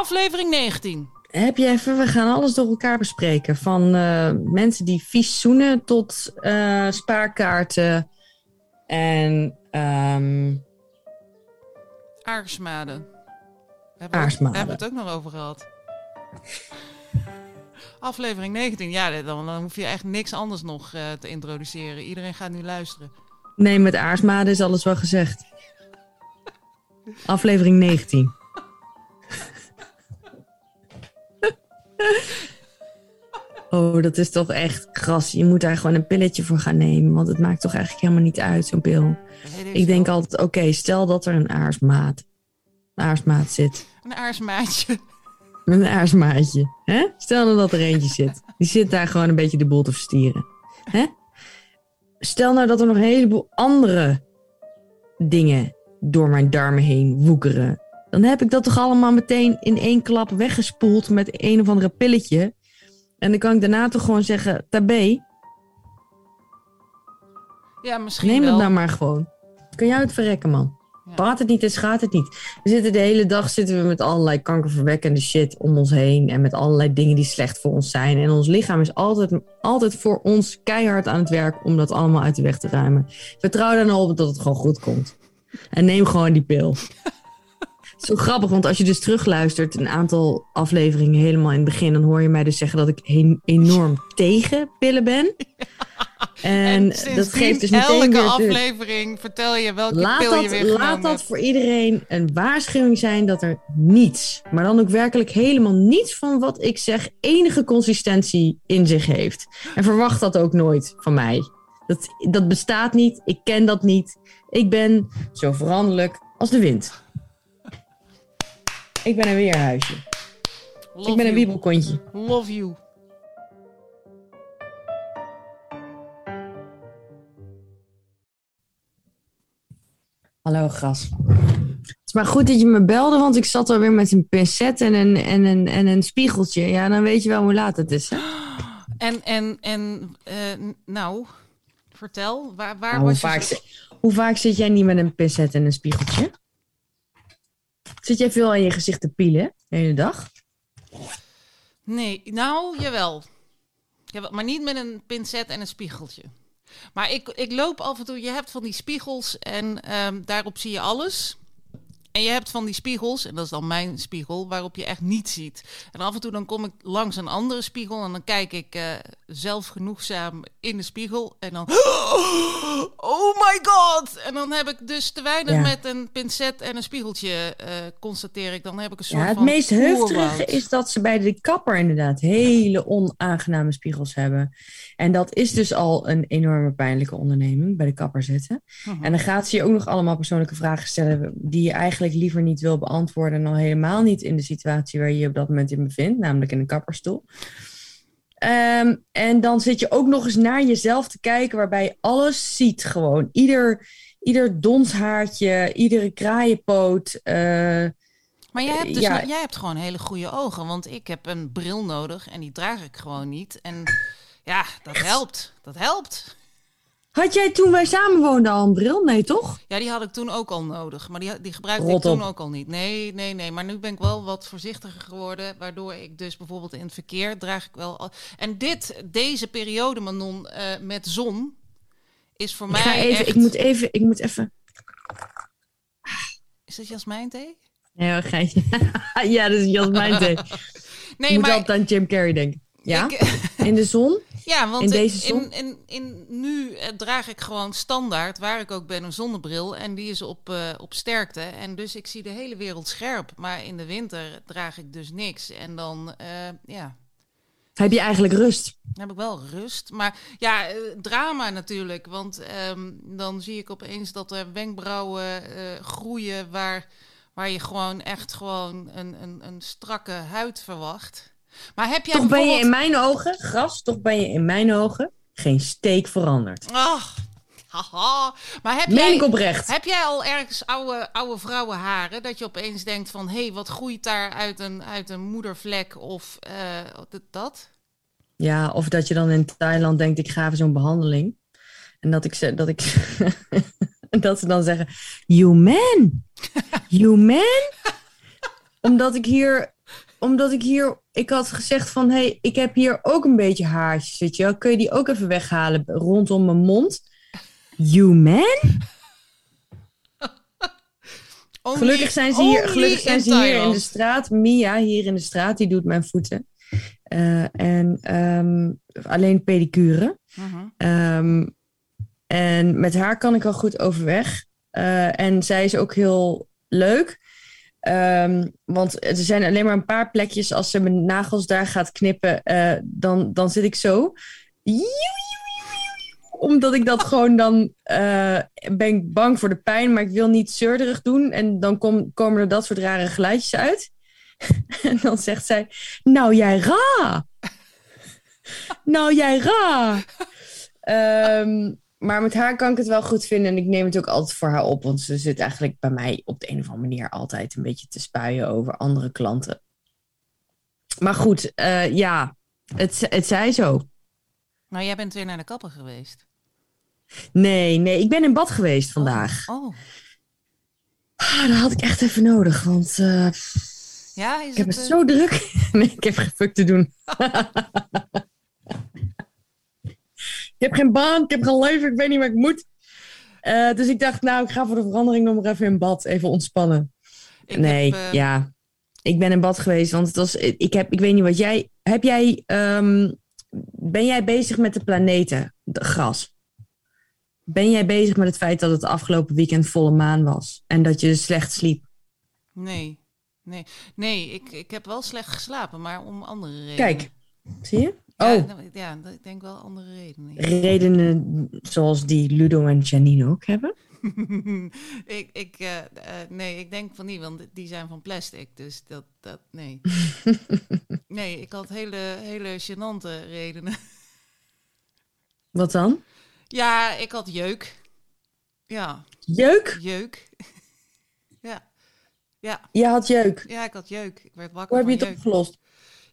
Aflevering 19. Heb je even, we gaan alles door elkaar bespreken. Van eh, mensen die vies zoenen tot eh, spaarkaarten en ehm Aarsmaden. We hebben, Aarsmaden. we hebben het ook nog over gehad. Aflevering 19. Ja, dan, dan hoef je echt niks anders nog eh, te introduceren. Iedereen gaat nu luisteren. Nee, met aarsmaden is alles wel gezegd. Aflevering 19. Oh, dat is toch echt gras. Je moet daar gewoon een pilletje voor gaan nemen. Want het maakt toch eigenlijk helemaal niet uit, zo'n pil. Ik denk altijd, oké, stel dat er een aarsmaat, een aarsmaat zit. Een aarsmaatje. Een aarsmaatje. Hè? Stel nou dat er eentje zit. Die zit daar gewoon een beetje de boel te verstieren. Hè? Stel nou dat er nog een heleboel andere dingen door mijn darmen heen woekeren. Dan heb ik dat toch allemaal meteen in één klap weggespoeld met een of andere pilletje. En dan kan ik daarna toch gewoon zeggen, tabé, Ja, misschien neem wel. het nou maar gewoon. Kan jou het verrekken, man. Ja. Praat het niet, is gaat het niet. We zitten de hele dag zitten we met allerlei kankerverwekkende shit om ons heen. En met allerlei dingen die slecht voor ons zijn. En ons lichaam is altijd, altijd voor ons keihard aan het werk om dat allemaal uit de weg te ruimen. Vertrouw er nou op dat het gewoon goed komt. En neem gewoon die pil. Zo grappig, want als je dus terugluistert, een aantal afleveringen helemaal in het begin, dan hoor je mij dus zeggen dat ik he- enorm tegen pillen ben. En, dat geeft dus meteen elke weer de- aflevering vertel je welke Laat pil je weer laat dat hebt. voor iedereen een waarschuwing zijn dat er niets, maar dan ook werkelijk helemaal niets van wat ik zeg, enige consistentie in zich heeft. En verwacht dat ook nooit van mij. Dat, dat bestaat niet, ik ken dat niet. Ik ben zo veranderlijk als de wind. Ik ben een weerhuisje. Love ik ben een wiebelkontje. Love you. Hallo, gras. Het is maar goed dat je me belde, want ik zat alweer met een pincet en een, en een, en een spiegeltje. Ja, dan weet je wel hoe laat het is. Hè? En, en, en eh, nou, vertel, waar, waar Nou, hoe, was je... vaak, hoe vaak zit jij niet met een pincet en een spiegeltje? Zit jij veel aan je gezicht te pielen de hele dag? Nee, nou, jawel. Maar niet met een pincet en een spiegeltje. Maar ik, ik loop af en toe, je hebt van die spiegels en ehm, daarop zie je alles. En je hebt van die spiegels, en dat is dan mijn spiegel, waarop je echt niets ziet. En af en toe dan kom ik langs een andere spiegel en dan kijk ik eh zelfgenoegzaam in de spiegel. En dan, oh my god! En dan heb ik dus te weinig Ja. met een pincet en een spiegeltje, eh, constateer ik. Dan heb ik een soort Ja, het van meest heftige is dat ze bij de kapper inderdaad hele onaangename spiegels hebben. En dat is dus al een enorme pijnlijke onderneming, bij de kapper zitten. Mhm. En dan gaat ze je ook nog allemaal persoonlijke vragen stellen die je eigenlijk liever niet wil beantwoorden. En al helemaal niet in de situatie waar je je op dat moment in bevindt, namelijk in een kapperstoel. Ehm, en dan zit je ook nog eens naar jezelf te kijken, waarbij je alles ziet gewoon. Ieder, ieder donshaartje, iedere kraaienpoot. eh, Maar jij hebt, dus Ja. jij hebt gewoon hele goede ogen. Want ik heb een bril nodig en die draag ik gewoon niet. En ja, dat helpt. Dat helpt. Had jij toen wij samen woonden al een bril? Nee, toch? Ja, die had ik toen ook al nodig. Maar die, die gebruikte Rot ik toen op. ook al niet. Nee, nee, nee. Maar nu ben ik wel wat voorzichtiger geworden. Waardoor ik dus bijvoorbeeld in het verkeer draag ik wel... Al... En dit, deze periode, Manon, eh, met zon... is voor Ik, mij even, echt... ik moet even, ik moet even. Is dat jasmijnthee? Nee, hoor, geitje. ja, dat is Jasmijn thee. Nee, ik moet maar... altijd aan Jim Carrey denken. Ja, ik- in de zon. Ja, want In ik- deze zon? in, in, in, nu eh, draag ik gewoon standaard, waar ik ook ben, een zonnebril. En die is op, eh, op sterkte. En dus ik zie de hele wereld scherp. Maar in de winter draag ik dus niks. En dan, eh, ja, Heb je eigenlijk rust? dan heb ik wel rust. Maar ja, drama natuurlijk. Want ehm, dan zie ik opeens dat er wenkbrauwen groeien waar, waar je gewoon echt gewoon een, een, een strakke huid verwacht. Maar heb jij Toch ben je in mijn ogen, gras, toch ben je in mijn ogen geen steek veranderd. Ach, haha. Maar heb Meen jij, oprecht. heb jij al ergens oude, oude vrouwenharen dat je opeens denkt van... hé, hey, wat groeit daar uit een, uit een moedervlek of eh, dat? Ja, of dat je dan in Thailand denkt, ik ga even zo'n behandeling. En dat ik ze, dat ik, dat ze dan zeggen, you man, you man. Omdat ik hier omdat ik hier, ik had gezegd van, hé, hey, ik heb hier ook een beetje haartjes, weet je wel. Kun je die ook even weghalen rondom mijn mond? You man? Only- Gelukkig zijn ze hier, gelukkig zijn in ze hier in de straat. Mia hier in de straat, die doet mijn voeten. Eh, en ehm, alleen pedicure. Mhm. Ehm, en met haar kan ik al goed overweg. Eh, en zij is ook heel leuk. Ehm, want er zijn alleen maar een paar plekjes. Als ze mijn nagels daar gaat knippen, eh, dan, dan zit ik zo. Omdat ik dat gewoon dan eh, ben ik bang voor de pijn, maar ik wil niet zeurderig doen. En dan kom, komen er dat soort rare geluidjes uit. en dan zegt zij: Nou, jij ra! nou, jij ra! Ehm, maar met haar kan ik het wel goed vinden. En ik neem het ook altijd voor haar op. Want ze zit eigenlijk bij mij op de een of andere manier altijd een beetje te spuien over andere klanten. Maar goed, eh, ja, het, het zij zo. Nou, jij bent weer naar de kapper geweest. Nee, nee, ik ben in bad geweest vandaag. Oh, Ah, dat had ik echt even nodig, want eh, ja, is ik heb het... het eh, zo druk. nee, ik heb geen fuck te doen. ik heb geen baan, ik heb geen leven, ik weet niet waar ik moet. Eh, dus ik dacht, nou, ik ga voor de verandering nog maar even in bad, even ontspannen. ik nee, heb, eh, ja. Ik ben in bad geweest, want het was, ik, heb, ik weet niet wat jij... Heb jij... ehm, ben jij bezig met de planeten, de gras? Ben jij bezig met het feit dat het afgelopen weekend volle maan was? En dat je slecht sliep? Nee, nee, nee ik, ik heb wel slecht geslapen, maar om andere redenen. Kijk, zie je? Ja, Oh, nou, ja, ik denk wel andere redenen. redenen zoals die Ludo en Janine ook hebben? ik, ik, eh, eh, nee, ik denk van niet, want die zijn van plastic. Dus dat, dat nee. nee, ik had hele, hele gênante redenen. Wat dan? ja, ik had jeuk. Ja, Jeuk? jeuk. ja. Ja, Je had jeuk. ja, ik had jeuk. Ik werd wakker Hoe heb je het jeuk. opgelost?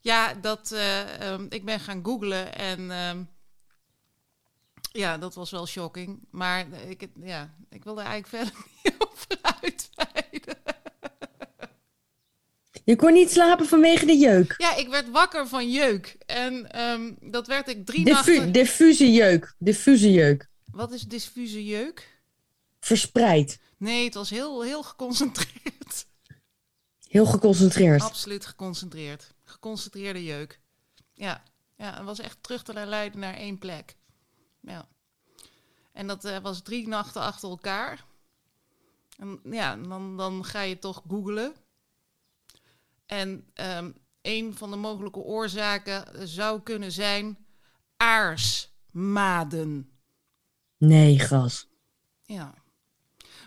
Ja, dat, eh, ehm, ik ben gaan googlen en ehm, ja, dat was wel shocking. Maar eh, ik, ja, ik wil er eigenlijk verder niet over uitweiden. Je kon niet slapen vanwege de jeuk. Ja, ik werd wakker van jeuk. En ehm, dat werd ik drie Diffu nachten... diffuse jeuk. Diffuse jeuk. Wat is diffuse jeuk? Verspreid. Nee, het was heel, heel geconcentreerd. Heel geconcentreerd. Absoluut geconcentreerd. Geconcentreerde jeuk. Ja, ja het was echt terug te leiden naar één plek. Ja. En dat eh, was drie nachten achter elkaar. En ja, dan, dan ga je toch googlen. En ehm, een van de mogelijke oorzaken zou kunnen zijn aarsmaden. Nee, gras. Ja.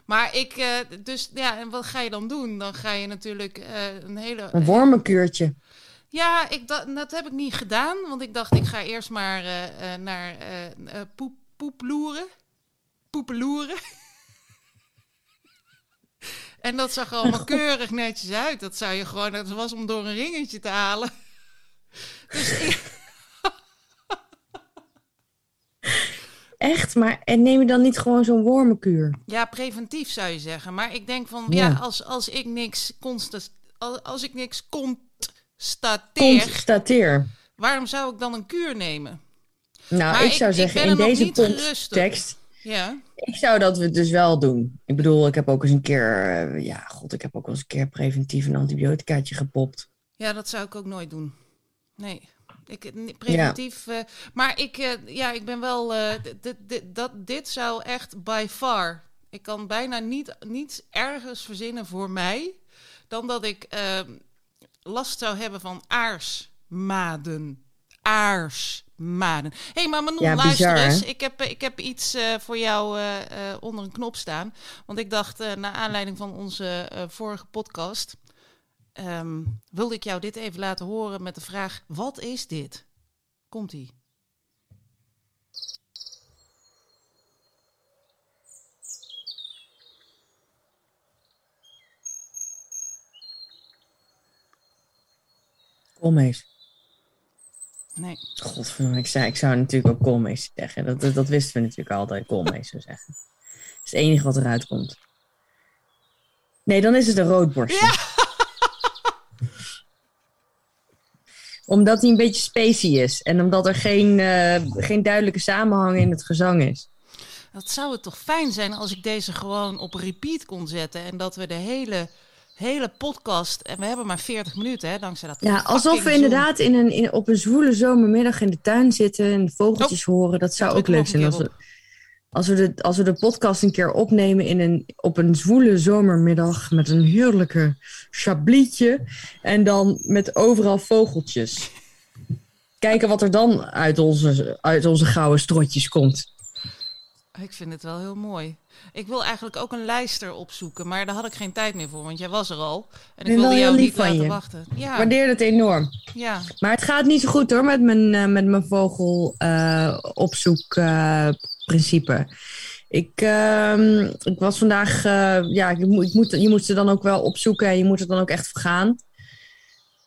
Maar ik, eh, dus ja, en wat ga je dan doen? Dan ga je natuurlijk eh, een hele. Een wormenkuurtje. Ja, ik, da- dat heb ik niet gedaan, want ik dacht ik ga eerst maar eh, eh, naar eh, poep, poeploeren. Poepeloeren. en dat zag er allemaal keurig netjes uit. Dat zou je gewoon, dat was om door een ringetje te halen. Dus ik, Echt? Maar en neem je dan niet gewoon zo'n wormenkuur? Ja, preventief zou je zeggen. Maar ik denk van, Ja. ja, als, als ik niks constat, als, als ik niks constateer, Constateer. waarom zou ik dan een kuur nemen? Nou, Maar ik zou ik zeggen, in deze context... Ja, Ik zou dat we dus wel doen. Ik bedoel, ik heb ook eens een keer... eh, ja, god, ik heb ook wel eens een keer preventief een antibioticaatje gepopt. ja, dat zou ik ook nooit doen. Nee, ik, nee, preventief. eh, maar ik, eh, ja, ik ben wel, eh, dat, dit zou echt by far. Ik kan bijna niet, niets ergens verzinnen voor mij dan dat ik eh, last zou hebben van aarsmaden. Aarsmaden. Hé, hey, maar Manon, Ja, luister bizar, eens. hè? Ik heb, ik heb iets eh, voor jou eh, eh, onder een knop staan. Want ik dacht, eh naar aanleiding van onze eh, vorige podcast... ehm, wilde ik jou dit even laten horen met de vraag... Wat is dit? Komt-ie. Koolmees. Nee. Godverdomme, ik, zei, ik zou natuurlijk ook koolmees zeggen. Dat, dat, dat wisten we natuurlijk altijd, koolmees zou zeggen. Dat is het enige wat eruit komt. Nee, dan is het een roodborstje. Omdat hij een beetje spacey is. En omdat er geen, eh, geen duidelijke samenhang in het gezang is. Dat zou het toch fijn zijn als ik deze gewoon op repeat kon zetten. En dat we de hele, hele podcast. En we hebben maar 40 minuten, hè, dankzij dat. Ja, alsof we inderdaad in een, in, op een zwoele zomermiddag in de tuin zitten en vogeltjes horen. Dat zou Dat ook leuk zijn als we, als, we de, als we de podcast een keer opnemen in een, op een zwoele zomermiddag met een heerlijke chablietje. En dan met overal vogeltjes. Kijken wat er dan uit onze, uit onze gouden strotjes komt. Ik vind het wel heel mooi. Ik wil eigenlijk ook een lijster opzoeken, maar daar had ik geen tijd meer voor, want jij was er al. En ik wilde jou niet laten je. wachten. Ik Ja, waardeer het enorm. ja. Maar het gaat niet zo goed hoor met mijn, eh, met mijn vogel eh, opzoek eh, principe. Ik, ehm, ik was vandaag, eh, ja, ik, moet- ik moet, je moet ze dan ook wel opzoeken en je moet er dan ook echt voor gaan.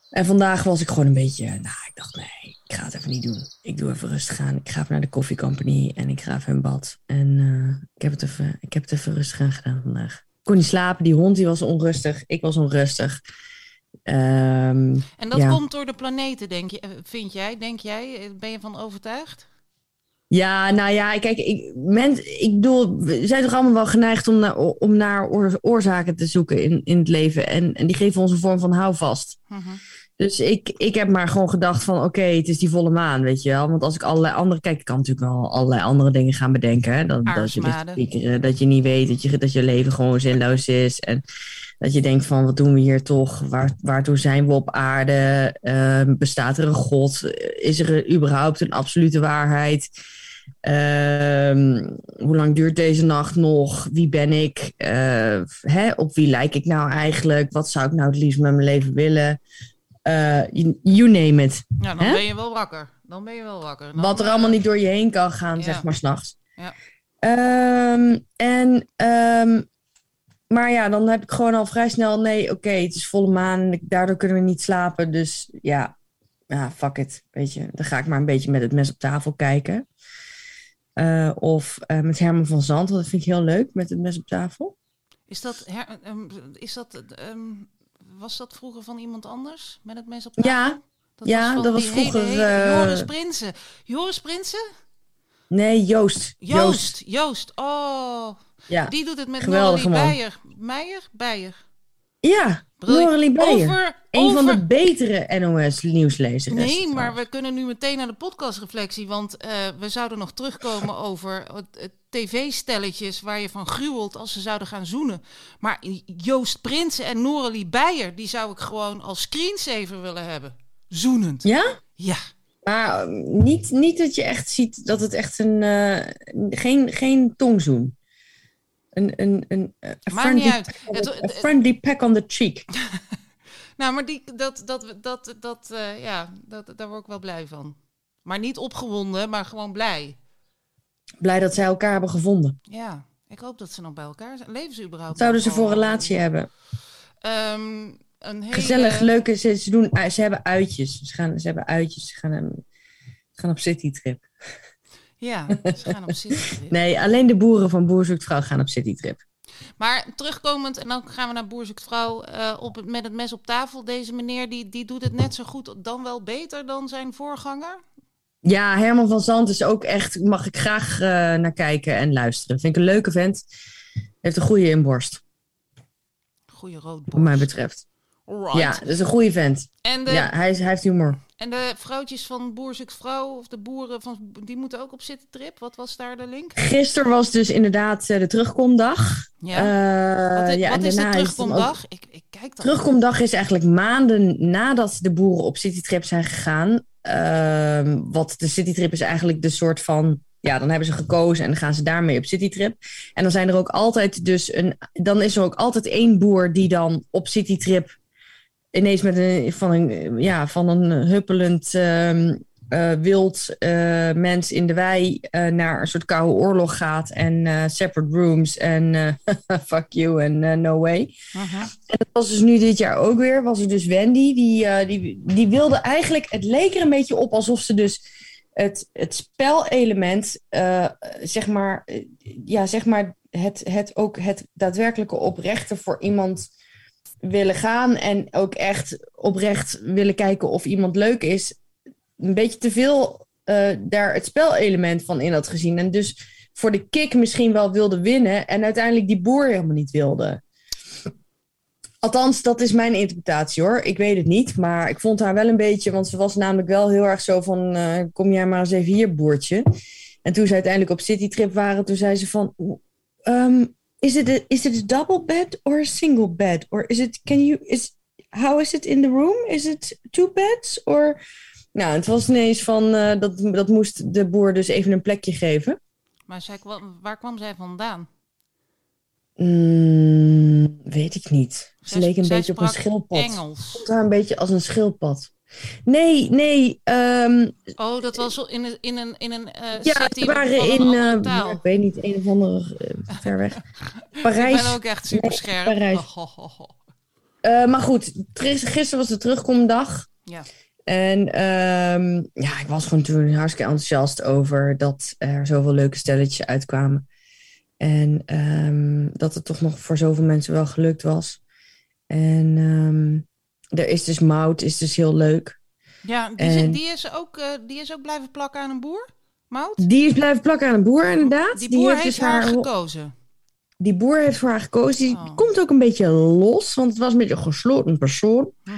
En vandaag was ik gewoon een beetje, nou, ik dacht nee, ik ga het even niet doen. Ik doe even rustig aan. Ik ga even naar de Coffee Company en ik ga even in bad. En eh, ik, heb het even, ik heb het even rustig aan gedaan vandaag. Ik kon niet slapen, die hond die was onrustig, ik was onrustig. Ehm, En dat Ja. komt door de planeten, denk je, eh, vind jij? Denk jij? Eh, Ben je van overtuigd? Ja, nou ja, kijk, ik, men, ik bedoel, we zijn toch allemaal wel geneigd om naar, om naar oor- oorzaken te zoeken in, in het leven. En, en die geven ons een vorm van houvast. Mhm. Dus ik, ik heb maar gewoon gedacht van, oké, het is die volle maan, weet je wel. Want als ik allerlei andere, kijk, ik kan natuurlijk wel allerlei andere dingen gaan bedenken. Hè? Dat, dat, je, dat, Aarsmaden. je, dat je niet weet, dat je, dat je leven gewoon zinloos is. En dat je denkt van, wat doen we hier toch? Waar, waartoe zijn we op aarde? Ehm, bestaat er een god? Is er überhaupt een absolute waarheid? Ehm, hoe lang duurt deze nacht nog? Wie ben ik? Eh, hè? Op wie lijk ik nou eigenlijk? Wat zou ik nou het liefst met mijn leven willen? Eh, you, you name it. Ja, dan ben je wel wakker. Dan ben je wel wakker. Dan, Wat er eh, allemaal niet door je heen kan gaan, ja. zeg maar, s'nachts. Ja. Ehm, en, ehm, maar ja, dan heb ik gewoon al vrij snel, nee, oké, het is volle maan. en Daardoor kunnen we niet slapen. Dus ja, ja, fuck it. Weet je, dan ga ik maar een beetje met het mes op tafel kijken. Eh, of eh, met Herman van Zand, want dat vind ik heel leuk, met het mes op tafel. Is dat, her, ehm, is dat was dat vroeger van iemand anders? Met het mes op tafel? Ja, Dat ja, van dat was die hele- vroeger, hele- eh, Joris Prinsen. Joris Prinsen? nee, Joost. Joost. Joost. Oh, Ja, die doet het met man. Beijer. Meijer? Beijer. Ja. Noralie Beijer. Over, Een van de betere NOS-nieuwslezers. Nee, maar we kunnen nu meteen naar de podcastreflectie. Want eh, we zouden nog terugkomen over tv-stelletjes waar je van gruwelt als ze zouden gaan zoenen. Maar Joost Prinsen en Noralie Beijer, die zou ik gewoon als screensaver willen hebben. Zoenend. Ja? Ja. Maar eh, niet, niet dat je echt ziet dat het echt een. eh, geen, geen tongzoen. Een, een, een, a Maakt friendly, the- a friendly on the cheek. Nou, maar die, dat, dat, dat, dat, eh, ja, dat, daar word ik wel blij van. Maar niet opgewonden, maar gewoon blij. Blij dat zij elkaar hebben gevonden. Ja, ik hoop dat ze nog bij elkaar zijn. Leven ze überhaupt? Zouden ze voor Oh. relatie hebben? Ehm, een hele... Gezellig, leuke. Ze, ze, doen, ze hebben uitjes. Ze, gaan, ze hebben uitjes. Ze gaan, ehm, ze gaan op citytrip. Ja, ze gaan op citytrip. Nee, alleen de boeren van Boer Zoekt Vrouw gaan op citytrip. Maar terugkomend, en dan gaan we naar Boer Zoekt Vrouw eh, op het, met het mes op tafel. Deze meneer die, die doet het net zo goed, dan wel beter dan zijn voorganger. Ja, Herman van Zand is ook echt. Mag ik graag eh, naar kijken en luisteren. Vind ik een leuke vent. Heeft een goede inborst, Goeie rood wat mij betreft. Alright. Ja, dat is een goede vent. En, de, Ja, hij, is, hij heeft humor. En de vrouwtjes van Boer Zoekt Vrouw, of de boeren, van, die moeten ook op citytrip. Wat was daar de link? Gisteren was dus inderdaad eh, de terugkomdag. Ja. Eh, wat ja, wat is de ook- terugkomdag? Ik, ik kijk dan. Terugkomdag is eigenlijk maanden nadat de boeren op citytrip zijn gegaan. Ehm, wat de citytrip is eigenlijk de soort van. Ja, dan hebben ze gekozen en dan gaan ze daarmee op citytrip. En dan zijn er ook altijd dus een. Dan is er ook altijd één boer die dan op citytrip ineens met een van een, ja, van een huppelend ehm, eh, wild eh, mens in de wei eh, naar een soort koude oorlog gaat. En separate rooms en fuck you en no way. En dat was dus nu dit jaar ook weer. Was er dus Wendy. Die, die, die wilde eigenlijk. Het leek er een beetje op alsof ze dus het, het spelelement. zeg maar. ja, zeg maar. Het, het ook het daadwerkelijke oprechte voor iemand willen gaan en ook echt oprecht willen kijken of iemand leuk is, een beetje te veel eh, daar het spelelement van in had gezien. En dus voor de kick misschien wel wilde winnen en uiteindelijk die boer helemaal niet wilde. Althans, dat is mijn interpretatie hoor. Ik weet het niet, maar ik vond haar wel een beetje, want ze was namelijk wel heel erg zo van, eh, kom jij maar eens even hier, boertje. En toen ze uiteindelijk op citytrip waren, toen zei ze van, is it a, is it a double bed or a single bed? Or is it, can you, is, how is it in the room? Is it two beds? Or, nou, het was ineens van, uh, dat, dat moest de boer dus even een plekje geven. Maar zij, waar kwam zij vandaan? Mm, weet ik niet. Ze Zij- leek een beetje op een schildpad. Engels. Voelt haar een beetje als een schildpad. Nee, nee. ehm, Oh, dat was in een, in een, in een eh ja, city we waren een in, eh, ja, ik weet niet, een of andere eh, ver weg. Ik Parijs. ben ook echt super scherp. Parijs. Oh, oh, oh, oh. Eh, maar goed, gis- gisteren was de terugkomdag. Ja. En ehm, ja, ik was gewoon toen hartstikke enthousiast over dat er zoveel leuke stelletjes uitkwamen. En ehm, dat het toch nog voor zoveel mensen wel gelukt was. En ehm, er is dus Mout, is dus heel leuk. Ja, die, En- die, is ook, eh, die is ook blijven plakken aan een boer, Mout? Die is blijven plakken aan een boer, inderdaad. Die boer heeft, dus haar gekozen. Die boer heeft voor haar gekozen. Die Oh. komt ook een beetje los, want het was een beetje een gesloten persoon. Mhm.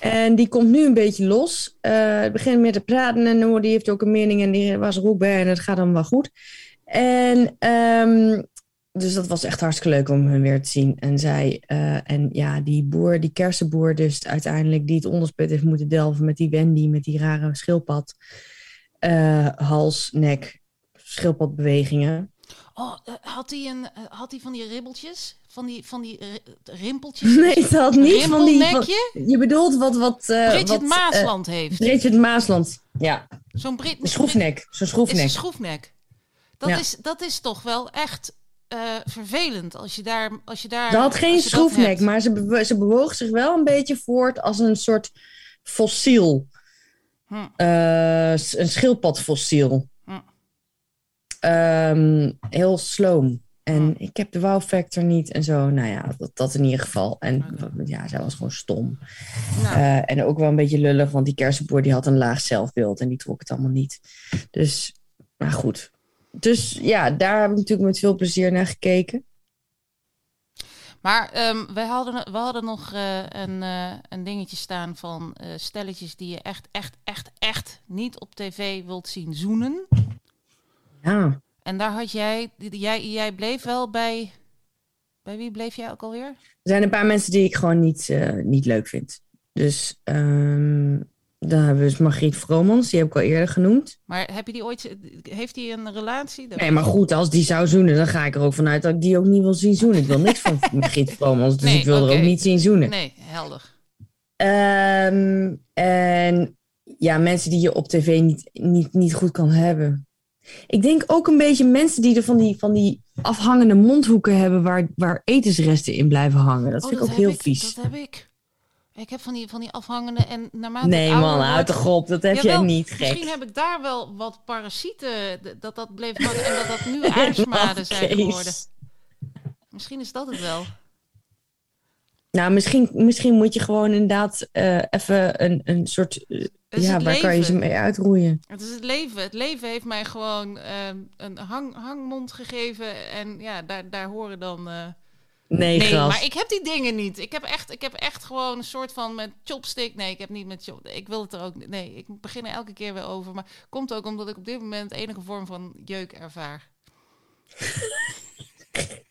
En die komt nu een beetje los. Eh het begint meer te praten en die heeft ook een mening en die was er ook bij en het gaat dan wel goed. En ehm, dus dat was echt hartstikke leuk om hun weer te zien. En zij, eh, en ja, die boer, die kersenboer dus uiteindelijk die het onderspit heeft moeten delven met die Wendy, met die rare schildpad. eh, hals, nek, schildpadbewegingen. Oh, eh, had hij een, had hij van die ribbeltjes? Van die, van die ri- rimpeltjes? Nee, het had niet van die... van- je bedoelt wat... wat eh Bridget wat, Maasland heeft. Bridget Maasland, ja. Zo'n Brit... Een schroefnek, zo'n Is een schroefnek. schroefnek. Dat, Ja. is, dat is toch wel echt eh, vervelend als je daar... Als je daar Ze had geen schroefnek, maar ze, bewo- ze bewoog zich wel een beetje voort als een soort fossiel. Hm. Eh, een schildpadfossiel. Hm. Ehm, heel sloom. En Hm. ik heb de wow factor niet en zo. Nou ja, dat, dat in ieder geval. En ja, zij was gewoon stom. Nou, Eh, en ook wel een beetje lullig, want die kersenboer die had een laag zelfbeeld en die trok het allemaal niet. Dus, maar goed. Dus ja, daar heb ik natuurlijk met veel plezier naar gekeken. Maar ehm, we, hadden, we hadden nog eh, een, eh, een dingetje staan van eh, stelletjes die je echt, echt, echt, echt niet op tv wilt zien zoenen. Ja. En daar had jij, jij, jij bleef wel bij. Bij wie bleef jij ook alweer? Er zijn een paar mensen die ik gewoon niet, niet leuk vind. Dus ehm, dan hebben we dus Margriet Vromans, die heb ik al eerder genoemd. Maar heb je die ooit. Heeft hij een relatie? Nee, maar goed, als die zou zoenen, dan ga ik er ook vanuit dat ik die ook niet wil zien zoenen. Ik wil niks van Margriet Vromans, dus Nee, ik wil er ook niet zien zoenen. Nee, helder. Ehm, en ja, mensen die je op tv niet, niet, niet goed kan hebben. Ik denk ook een beetje mensen die er van die, van die afhangende mondhoeken hebben waar, waar etensresten in blijven hangen. Dat Oh, vind ik ook heel vies. Dat heb ik. Ik heb van die, van die afhangende en naarmate Nee man, houd toch op. Dat heb Jawel, jij niet, Misschien gek. heb ik daar wel wat parasieten, dat dat bleef hangen en dat dat nu aarsmaden zijn geworden. Misschien is dat het wel. Nou, misschien, misschien moet je gewoon inderdaad eh, even een, een soort... eh, ja, waar kan je ze mee uitroeien? Het is het leven. Het leven heeft mij gewoon ehm, een hang, hangmond gegeven. En ja, daar, daar horen dan. Nee, Nee, gras. maar ik heb die dingen niet. Ik heb, echt, ik heb echt gewoon een soort van met chopstick. Nee, ik heb niet met chop. Ik wil het er ook. Nee, ik begin er elke keer weer over. Maar komt ook omdat ik op dit moment enige vorm van jeuk ervaar.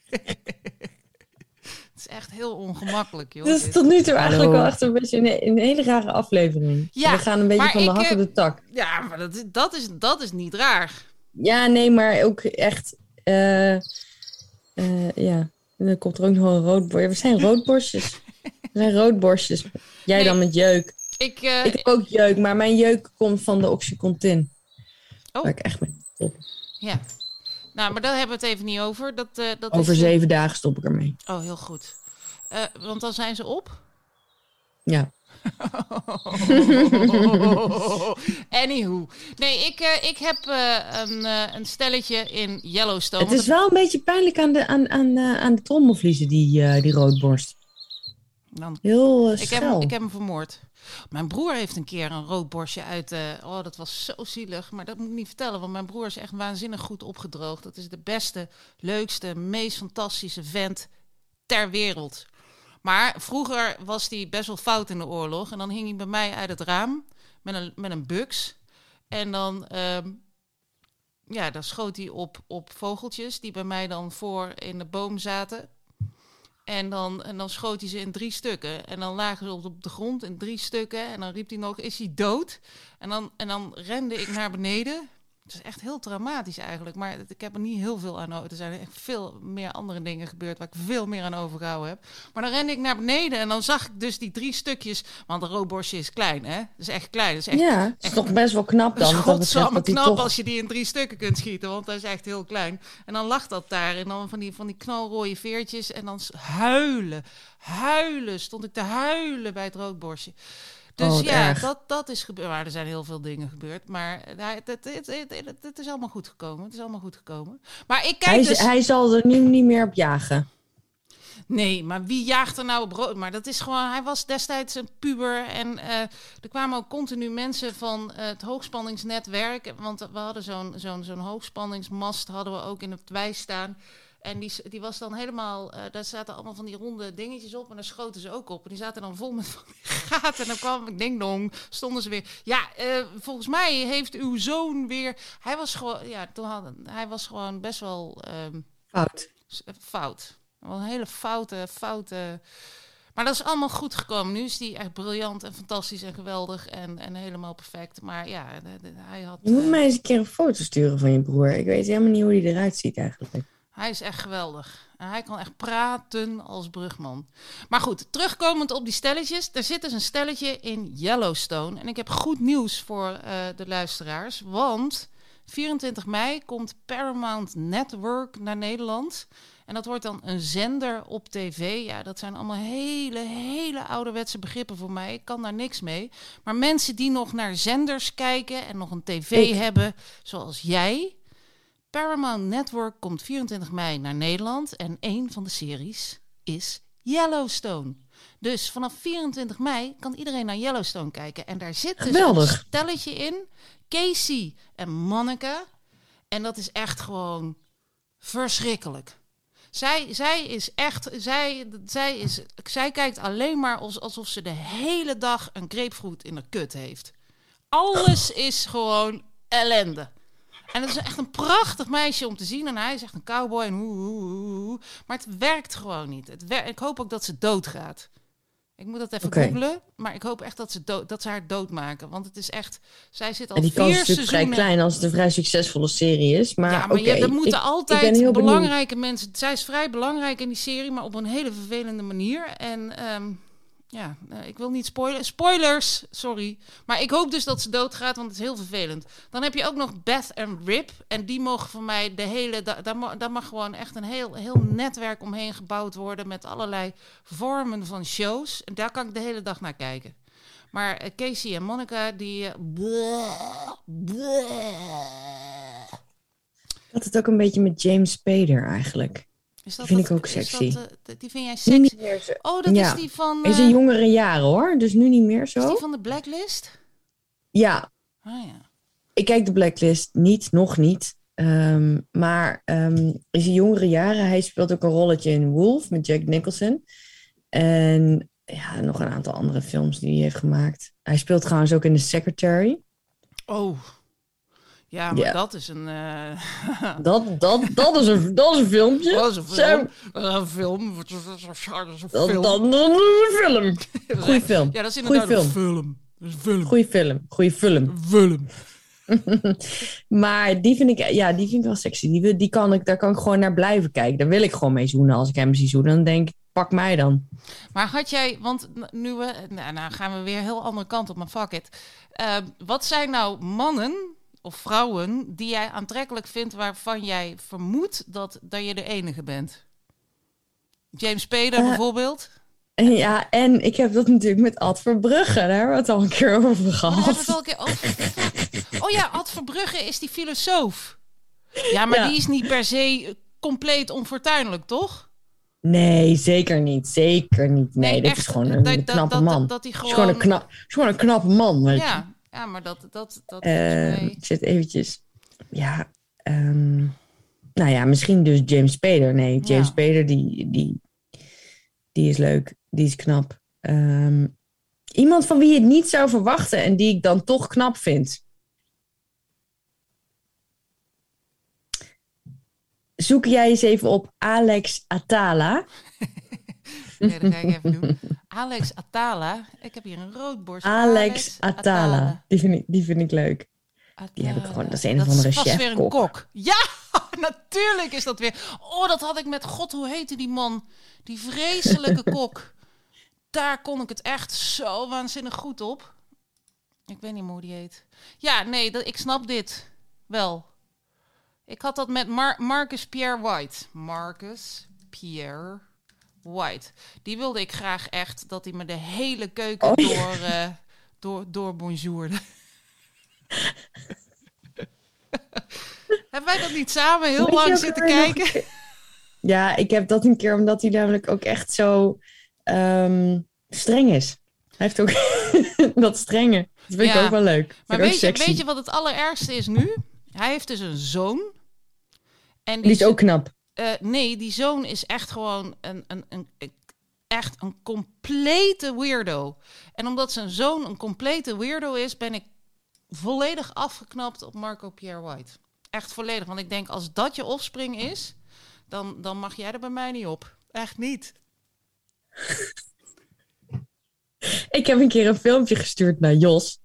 het is echt heel ongemakkelijk, joh. Dat is dit. tot nu toe eigenlijk Hallo. wel echt een beetje een, een hele rare aflevering. Ja, We gaan een beetje van de hak op de tak. Ja, maar dat, is- dat, is, dat is niet raar. Ja, nee, maar ook echt... eh, eh, ja, en dan komt er ook nog een roodborst. We zijn roodborstjes. We zijn roodborstjes. Jij Nee. dan met jeuk. Ik, eh, Ik heb ook jeuk, maar mijn jeuk komt van de Oxycontin. Oh. Waar ik echt mee stop. ja. Nou, maar daar hebben we het even niet over. Dat, eh, dat Over is, zeven dagen stop ik ermee. Oh, heel goed. Eh, want dan zijn ze op. Ja. Anywho. Nee, ik, eh, ik heb eh, een, eh, een stelletje in Yellowstone. Het is wel een beetje pijnlijk aan de, aan, aan, aan de trommelvliezen, die, die roodborst. Dan, Heel ik, heb hem, ik heb hem vermoord. Mijn broer heeft een keer een rood borstje uit. Oh, dat was zo zielig. Maar dat moet ik niet vertellen, want mijn broer is echt waanzinnig goed opgedroogd. Dat is de beste, leukste, meest fantastische vent ter wereld. Maar vroeger was hij best wel fout in de oorlog. En dan hing hij bij mij uit het raam met een, met een buks. En dan, uh, ja, dan schoot hij op, op vogeltjes die bij mij dan voor in de boom zaten. En dan, en dan schoot hij ze in drie stukken. En dan lagen ze op de grond in drie stukken. En dan riep hij nog, is hij dood? En dan, en dan rende ik naar beneden. Het is echt heel traumatisch eigenlijk. Maar ik heb er niet heel veel aan over. Er zijn echt veel meer andere dingen gebeurd waar ik veel meer aan overgehouden heb. Maar dan rende ik naar beneden en dan zag ik dus die drie stukjes. Want een roodborstje is klein, hè? Dat is echt klein. Dat is echt, ja, dat is toch best wel knap dan. Dat is knap toch... als je die in drie stukken kunt schieten. Want dat is echt heel klein. En dan lag dat daar. En dan van die, van die knalrooie veertjes. En dan huilen. Huilen. Stond ik te huilen bij het roodborstje. Dus oh, ja, dat, dat is gebeurd. Maar er zijn heel veel dingen gebeurd. Maar het, het, het, het, is allemaal goed gekomen. Het is allemaal goed gekomen. Maar ik kijk hij, dus... hij zal er nu niet meer op jagen. Nee, maar wie jaagt er nou op rood? Maar dat is gewoon. Hij was destijds een puber. En uh, er kwamen ook continu mensen van uh, het hoogspanningsnetwerk. Want we hadden zo'n zo'n zo'n hoogspanningsmast hadden we ook in het wij staan. En die, die was dan helemaal, uh, daar zaten allemaal van die ronde dingetjes op en daar schoten ze ook op. En die zaten dan vol met van die gaten. En dan kwam ik, ding dong, stonden ze weer. Ja, uh, volgens mij heeft uw zoon weer, hij was gewoon, ja, toen had, hij was gewoon best wel... Um, fout. Fout. Wel een hele foute, foute... Maar dat is allemaal goed gekomen. Nu is die echt briljant en fantastisch en geweldig en, en helemaal perfect. Maar ja, de, de, hij had... Je moet mij eens een keer een foto sturen van je broer. Ik weet helemaal niet hoe hij eruit ziet eigenlijk. Hij is echt geweldig. En hij kan echt praten als brugman. Maar goed, terugkomend op die stelletjes. Er zit dus een stelletje in Yellowstone. En ik heb goed nieuws voor uh, de luisteraars. Want 24 mei komt Paramount Network naar Nederland. En dat wordt dan een zender op tv. Ja, dat zijn allemaal hele, hele ouderwetse begrippen voor mij. Ik kan daar niks mee. Maar mensen die nog naar zenders kijken en nog een tv ik. hebben, zoals jij Paramount Network komt 24 mei naar Nederland en een van de series is Yellowstone. Dus vanaf 24 mei kan iedereen naar Yellowstone kijken. En daar zit dus Geweldig. een stelletje in. Casey en Monica. En dat is echt gewoon verschrikkelijk. Zij, zij is echt, zij, zij, is, zij kijkt alleen maar alsof ze de hele dag een grapefruit in de kut heeft. Alles is gewoon ellende. En het is echt een prachtig meisje om te zien. En hij is echt een cowboy. En hoe, hoe, hoe, Maar het werkt gewoon niet. Het wer ik hoop ook dat ze doodgaat. Ik moet dat even okay. googlen. Maar ik hoop echt dat ze, dood, dat ze haar doodmaken. Want het is echt... Zij zit al en die vier kans is seizoenen... vrij klein als het een vrij succesvolle serie is. Maar, ja, maar okay, er moeten ik, altijd ik belangrijke mensen... Zij is vrij belangrijk in die serie, maar op een hele vervelende manier. En... Um, ja, uh, ik wil niet spoilen. Spoilers, sorry. Maar ik hoop dus dat ze doodgaat, want het is heel vervelend. Dan heb je ook nog Beth en Rip. En die mogen van mij de hele... Da daar, mag gewoon echt een heel, heel netwerk omheen gebouwd worden... met allerlei vormen van shows. En daar kan ik de hele dag naar kijken. Maar uh, Casey en Monica, die... Bleh. Dat het ook een beetje met James Spader eigenlijk. Is dat die vind dat, ik ook sexy. Dat, uh, die vind jij sexy? Oh, dat ja. is die van... Uh, is een jongere jaren hoor, dus nu niet meer zo. Is die van de Blacklist? Ja. Ah ja. Ik kijk de Blacklist niet, nog niet. Um, maar um, is een jongere jaren. Hij speelt ook een rolletje in Wolf met Jack Nicholson. En ja, nog een aantal andere films die hij heeft gemaakt. Hij speelt trouwens ook in The Secretary. Oh, ja, maar dat is een. Uh... dat, dat, dat, is een, dat is een filmpje. Dat is een film. Een film. Dat is een film. Dat, dat, dat is een film. Goeie film. Ja, dat is inderdaad Goeie een film. Dat is een film. Goeie film. Goeie film. Film. maar die vind ik, ja, die vind ik wel sexy. Die, die kan ik, daar kan ik gewoon naar blijven kijken. Daar wil ik gewoon mee zoenen. Als ik hem zie zoenen, dan denk ik, pak mij dan. Maar had jij, want nu we, nou, nou gaan we weer een heel andere kant op, maar fuck it. Uh, wat zijn nou mannen of vrouwen die jij aantrekkelijk vindt waarvan jij vermoedt dat, dat je de enige bent? James Spader uh, bijvoorbeeld? Ja, en ik heb dat natuurlijk met Ad Verbrugge. Daar hebben we het al een keer over gehad. Oh, het al een keer over... oh ja, Ad Verbrugge is die filosoof. Ja, maar ja. die is niet per se compleet onfortuinlijk, toch? Nee, zeker niet. Zeker niet. Nee, dit echt, is gewoon een, dat- knappe man. Dat, dat hij Het is gewoon een, knap, is gewoon een knappe man. weet je. Ja, maar dat... dat, dat Eh, ik zit eventjes... Ja, ehm, nou ja, misschien dus James Spader. Nee, James Ja. Spader, die, die, die is leuk. Die is knap. Ehm, iemand van wie je het niet zou verwachten en die ik dan toch knap vind. Zoek jij eens even op Alex Atala. Nee, dat ga ik even doen. Alex Atala. Ik heb hier een roodborst. Alex Atala. Die, vind ik, die vind ik leuk. Die heb ik gewoon- dat is een of andere vast weer een kok. Ja, natuurlijk is dat weer. Oh, dat had ik met God, hoe heette die man? Die vreselijke kok. Daar kon ik het echt zo waanzinnig goed op. Ik weet niet meer hoe die heet. Ja, nee, dat, ik snap dit wel. Ik had dat met Mar- Marcus Pierre White. Marcus Pierre White. Die wilde ik graag echt dat hij me de hele keuken Oh, door, eh door, door bonjourde. Hebben wij dat niet samen heel Weet lang zitten kijken? Ja, ik heb dat een keer omdat hij namelijk ook echt zo ehm, streng is. Hij heeft ook dat strenge. Dat vind ik ook wel leuk. Maar weet je, weet je wat het allerergste is nu? Hij heeft dus een zoon. En Die is ook knap. Eh, nee, die zoon is echt gewoon een, een, een, echt een complete weirdo. En omdat zijn zoon een complete weirdo is, ben ik volledig afgeknapt op Marco Pierre White. Echt volledig. Want ik denk, als dat je offspring is, dan, dan mag jij er bij mij niet op. Echt niet. Ik heb een keer een filmpje gestuurd naar Jos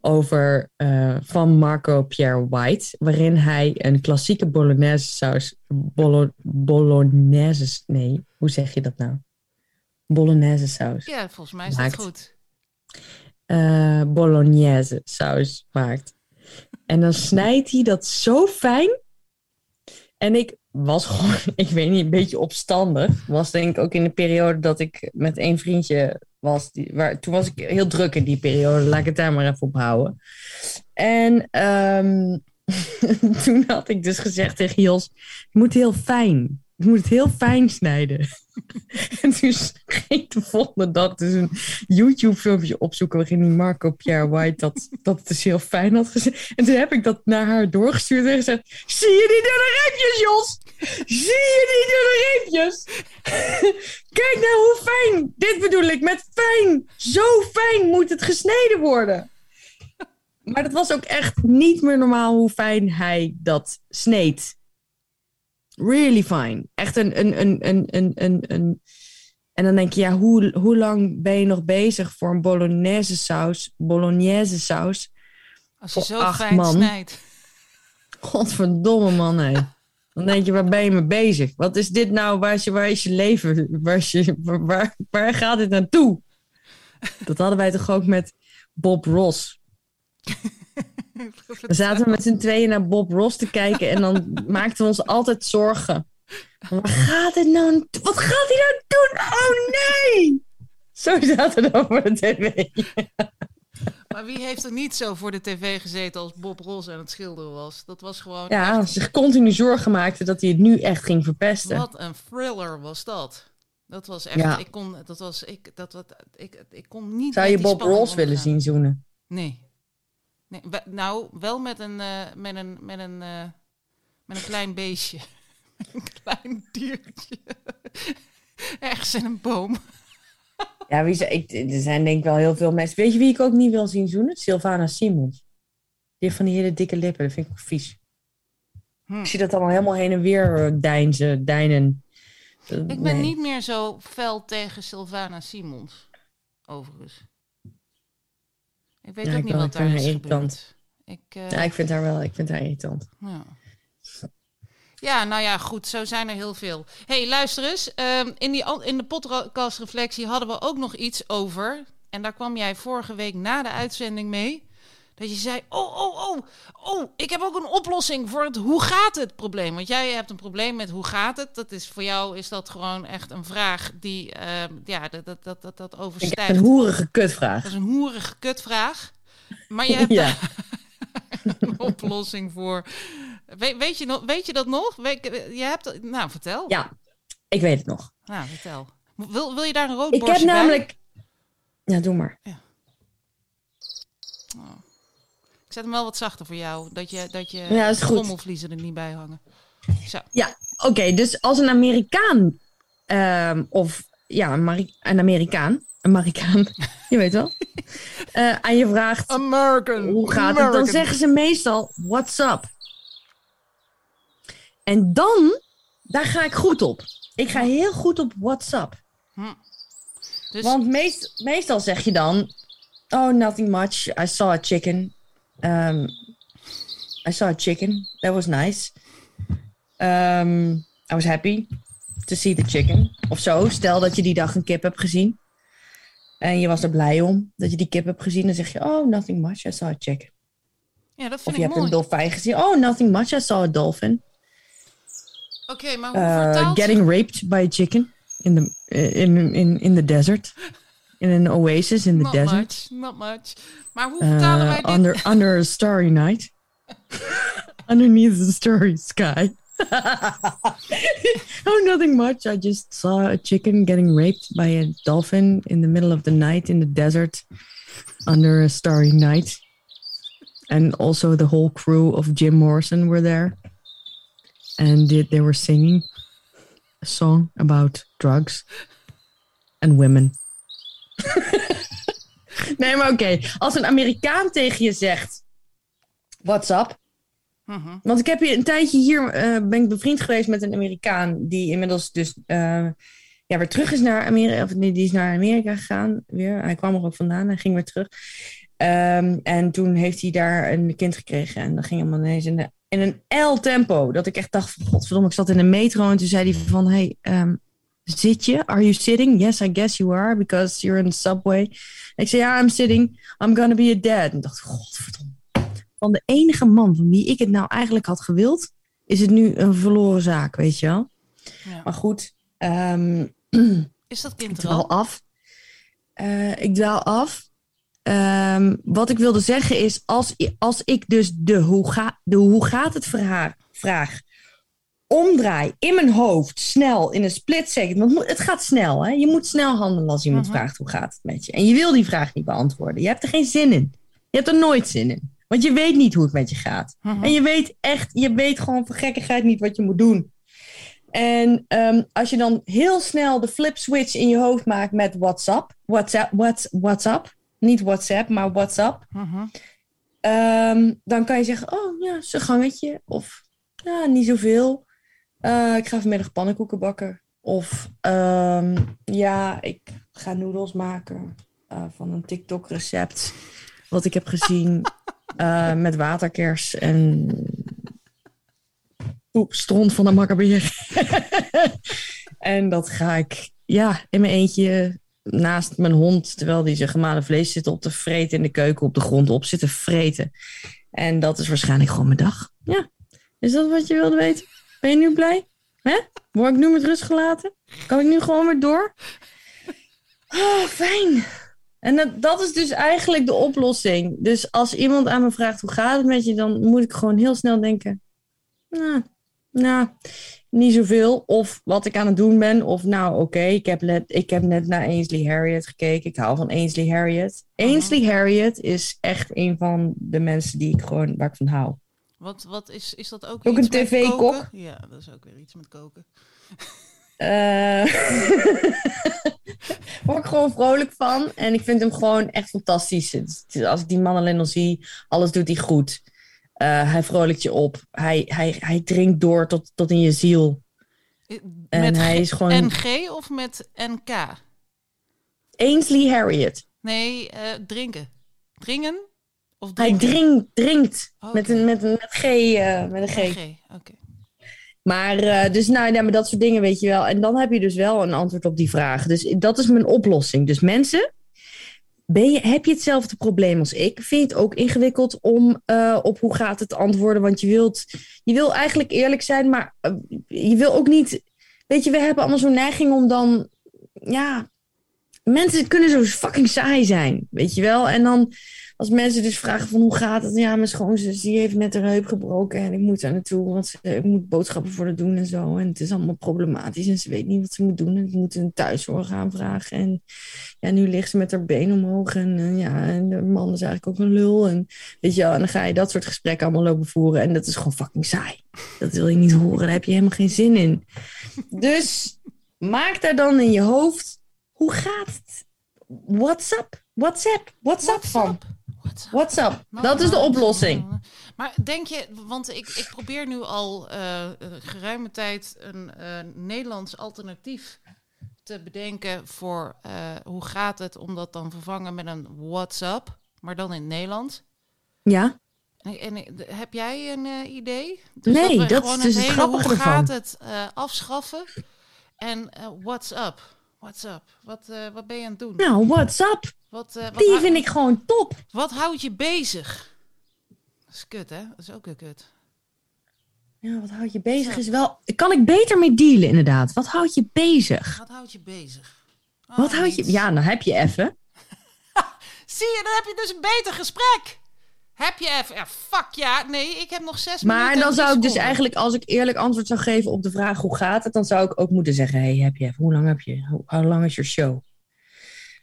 over eh, van Marco Pierre White, waarin hij een klassieke bolognese saus, bolo, bolognese, nee, hoe zeg je dat nou? Bolognese saus. Ja, volgens mij is Maakt. dat goed. eh bolognese saus maakt. En dan snijdt hij dat zo fijn. En ik was gewoon, ik weet niet, een beetje opstandig. Was denk ik ook in de periode dat ik met één vriendje was. Die, waar, toen was ik heel druk in die periode. Laat ik het daar maar even op houden. En ehm, toen had ik dus gezegd tegen Jos, je moet heel fijn. Je moet het heel fijn snijden. en toen ging ik de volgende dag dus een YouTube-filmpje opzoeken waarin Marco Pierre White dat, dat dus heel fijn had gezegd. En toen heb ik dat naar haar doorgestuurd en gezegd: Zie je die dunne reepjes, Jos? Zie je die dunne reepjes? Kijk nou hoe fijn. Dit bedoel ik met fijn. Zo fijn moet het gesneden worden. Maar dat was ook echt niet meer normaal hoe fijn hij dat sneed. Really fine. Echt een, een, een, een, een, een, een... En dan denk je, ja, hoe, hoe lang ben je nog bezig voor een bolognese saus? Bolognese saus. Als je Voor zo acht fijn man. snijdt. Godverdomme man, hé. Dan denk je, waar ben je mee bezig? Wat is dit nou? Waar is je, waar is je leven? Waar, is je, waar, waar, waar gaat dit naartoe? Dat hadden wij toch ook met Bob Ross. Dan zaten we met z'n tweeën naar Bob Ross te kijken en dan maakten we ons altijd zorgen. Waar gaat dit nou? Wat gaat hij nou doen? Oh nee! Zo zaten we dan voor de tv. Maar wie heeft er niet zo voor de tv gezeten als Bob Ross aan het schilderen was? Dat was gewoon Ja, echt- zich continu zorgen maakte dat hij het nu echt ging verpesten. wat een thriller was dat. Dat was echt, Ja. ik kon, dat was, ik, dat, wat, ik, ik kon niet. Zou je Bob Ross willen zien zoenen? Nee. Nee. we- Nou, wel met een, eh, met een, met een, eh, met een klein beestje. een klein diertje. Ergens in een boom. Ja, wie zou, ik, er zijn denk ik wel heel veel mensen. Weet je wie ik ook niet wil zien zoenen? Sylvana Simons. Die heeft van die hele dikke lippen. Dat vind ik ook vies. Hm. Ik zie dat allemaal helemaal heen en weer eh, deinzen, deinen. Ik ben nee. niet meer zo fel tegen Sylvana Simons. Overigens. Ik weet Ja, ook ik niet wat daar is irritant. Ik, eh, Ja, ik vind haar wel, ik vind haar irritant. Ja. Ja, nou ja, goed, zo zijn er heel veel. hey, luister eens. ehm, in, die, in de podcastreflectie hadden we ook nog iets over. En daar kwam jij vorige week na de uitzending mee. Dat je zei, oh, oh, oh, oh, ik heb ook een oplossing voor het hoe gaat het probleem. Want jij hebt een probleem met hoe gaat het. Dat is, voor jou is dat gewoon echt een vraag die, ehm, ja, dat, dat, dat, dat, dat overstijgt. een hoerige kutvraag. Dat is een hoerige kutvraag. Maar je hebt Ja. een oplossing voor. Weet, weet, je, nog, weet je dat nog? Weet, je hebt, nou, vertel. Ja. Ik weet het nog. Nou, vertel. Wil, wil je daar een rood Ik heb bij? namelijk... Ja, doe maar. Ik zet hem wel wat zachter voor jou, dat je, dat je Ja, is goed. trommelvliezen er niet bij hangen. Zo. Ja, oké. dus als een Amerikaan... ehm, of ja, een, Mari- een Amerikaan... Een Marikaan, je weet wel. eh, aan je vraagt... American. hoe gaat het? Dan zeggen ze meestal, what's up? En dan, daar ga ik goed op. Ik ga heel goed op what's up. Dus, Want meest, meestal zeg je dan, oh, nothing much. I saw a chicken. Um, I saw a chicken. That was nice. Um, I was happy to see the chicken. Of zo. Stel dat je die dag een kip hebt gezien. En je was er blij om dat je die kip hebt gezien. Dan zeg je, oh, nothing much. I saw a chicken. ja, dat Of vind je ik hebt mooi. een dolfijn gezien. Oh, nothing much. I saw a dolphin. Oké, maar hoe Uh, vertaalt... getting raped by a chicken in the, in, in, in the desert. In an oasis in the Not desert. much, not much. Maar hoe vertalen wij Uh, dit? under, under a starry night. Underneath the starry sky. oh, nothing much. I just saw a chicken getting raped by a dolphin in the middle of the night in the desert under a starry night. And also the whole crew of Jim Morrison were there. And they were singing a song about drugs and women. nee, maar oké. Als een Amerikaan tegen je zegt... What's up? Mhm. Want ik heb hier een tijdje hier... eh, ben ik bevriend geweest met een Amerikaan... die inmiddels dus... eh, ja, weer terug is naar Amerika. Of nee, die is naar Amerika gegaan. Weer. Hij kwam er ook vandaan. Hij ging weer terug. Ehm, en toen heeft hij daar een kind gekregen. En dat ging helemaal ineens in, de, in een L-tempo. Dat ik echt dacht van... Godverdomme, ik zat in een metro. En toen zei hij van... Hey, ehm, zit je? Are you sitting? Yes, I guess you are. Because you're in the subway. Ik zei, ja, I'm sitting. I'm gonna be a dad. En ik dacht, godverdomme. Van de enige man van wie ik het nou eigenlijk had gewild... is het nu een verloren zaak, weet je wel? Ja. Maar goed, ehm, Is dat kind ik er al? af. Eh, ik dwaal af. Ehm, wat ik wilde zeggen is, als, als ik dus de hoe, ga, de hoe gaat het vraag, vraag omdraai in mijn hoofd, snel, in een split second. Want het gaat snel, hè? Je moet snel handelen als iemand Mhm. vraagt hoe gaat het met je. En je wil die vraag niet beantwoorden. Je hebt er geen zin in. Je hebt er nooit zin in. Want je weet niet hoe het met je gaat. Mhm. En je weet echt, je weet gewoon voor gekkigheid niet wat je moet doen. En ehm, als je dan heel snel de flip switch in je hoofd maakt met WhatsApp, WhatsApp, what's, WhatsApp, niet WhatsApp, maar WhatsApp, Mhm. ehm, dan kan je zeggen, oh ja, zijn gangetje. Of ja, niet zoveel. Eh, ik ga vanmiddag pannenkoeken bakken. Of ehm, ja, ik ga noedels maken eh, van een TikTok recept. Wat ik heb gezien eh, met waterkers en oep, stront van de makkerbeer. en dat ga ik ja, in mijn eentje naast mijn hond, terwijl die zijn gemalen vlees zit op te vreten in de keuken op de grond op zitten vreten. En dat is waarschijnlijk gewoon mijn dag. Ja, is dat wat je wilde weten? Ben je nu blij? Hè? Word ik nu met rust gelaten? Kan ik nu gewoon weer door? Oh, fijn. En dat, dat is dus eigenlijk de oplossing. Dus als iemand aan me vraagt hoe gaat het met je, dan moet ik gewoon heel snel denken. Nou, nou niet zoveel. Of wat ik aan het doen ben. Of nou, oké, ik, heb net, ik heb net naar Ainsley Harriet gekeken. Ik hou van Ainsley Harriet. Ainsley Harriet is echt een van de mensen die ik gewoon, waar ik van hou. Wat, wat is, is dat ook Ook iets een met TV-kok? Ja, dat is ook weer iets met koken. Eh word ik gewoon vrolijk van. En ik vind hem gewoon echt fantastisch. Als ik die man alleen al zie, alles doet hij goed. Eh, hij vrolijkt je op. Hij, hij, hij drinkt door tot, tot in je ziel. I- En met hij is gewoon- NG of met NK? Ainsley Harriet. Nee, eh, drinken. Dringen? Of Hij drinkt, drinkt. Oké. Met, een, met, een, met, G, eh, met een G. Oké. Maar eh, dus nou, ja, maar dat soort dingen weet je wel. En dan heb je dus wel een antwoord op die vraag. Dus dat is mijn oplossing. Dus mensen, ben je, heb je hetzelfde probleem als ik? Vind je het ook ingewikkeld om eh, op hoe gaat het antwoorden? Want je wilt, je wil eigenlijk eerlijk zijn, maar je wil ook niet... Weet je, we hebben allemaal zo'n neiging om dan... Ja, mensen kunnen zo fucking saai zijn, weet je wel? En dan, als mensen dus vragen van hoe gaat het? Ja, mijn schoonzus die heeft net haar heup gebroken en ik moet daar naartoe, want ze, ik moet boodschappen voor haar doen en zo. En het is allemaal problematisch en ze weet niet wat ze moet doen. En ik moet een thuiszorg aanvragen. En ja, nu ligt ze met haar been omhoog en eh, ja, en de man is eigenlijk ook een lul. En weet je wel, en dan ga je dat soort gesprekken allemaal lopen voeren en dat is gewoon fucking saai. Dat wil je niet horen, daar heb je helemaal geen zin in. Dus maak daar dan in je hoofd, hoe gaat het? WhatsApp, WhatsApp, WhatsApp van. WhatsApp. WhatsApp. WhatsApp, dat is de oplossing. Maar denk je, want ik, ik probeer nu al eh, eh, geruime tijd een eh, Nederlands alternatief te bedenken voor hoe gaat het om dat dan vervangen met een WhatsApp, maar dan in het Nederlands. Ja, En, en, heb jij een idee? Nee, we dat is dus het grappige hoe ervan. gaat het afschaffen en eh WhatsApp. WhatsApp. Wat, eh, wat ben je aan het doen? nou, WhatsApp, Wat, eh, wat, die vind ik gewoon top. wat houdt je bezig? Dat is kut, hè? Dat is ook weer kut. Ja, wat houdt je bezig is wel... Kan ik beter mee dealen, inderdaad. Wat houdt je bezig? Wat houdt je bezig? Oh, Wat houdt je... Ja, dan heb je even. Zie je, dan heb je dus een beter gesprek. Heb je even... Ja, fuck ja. Nee, ik heb nog zes Maar minuten. dan en zou ik dus eigenlijk, als ik eerlijk antwoord zou geven op de vraag hoe gaat het, dan zou ik ook moeten zeggen, hey, heb je even, hoe lang heb je, hoe lang is je show?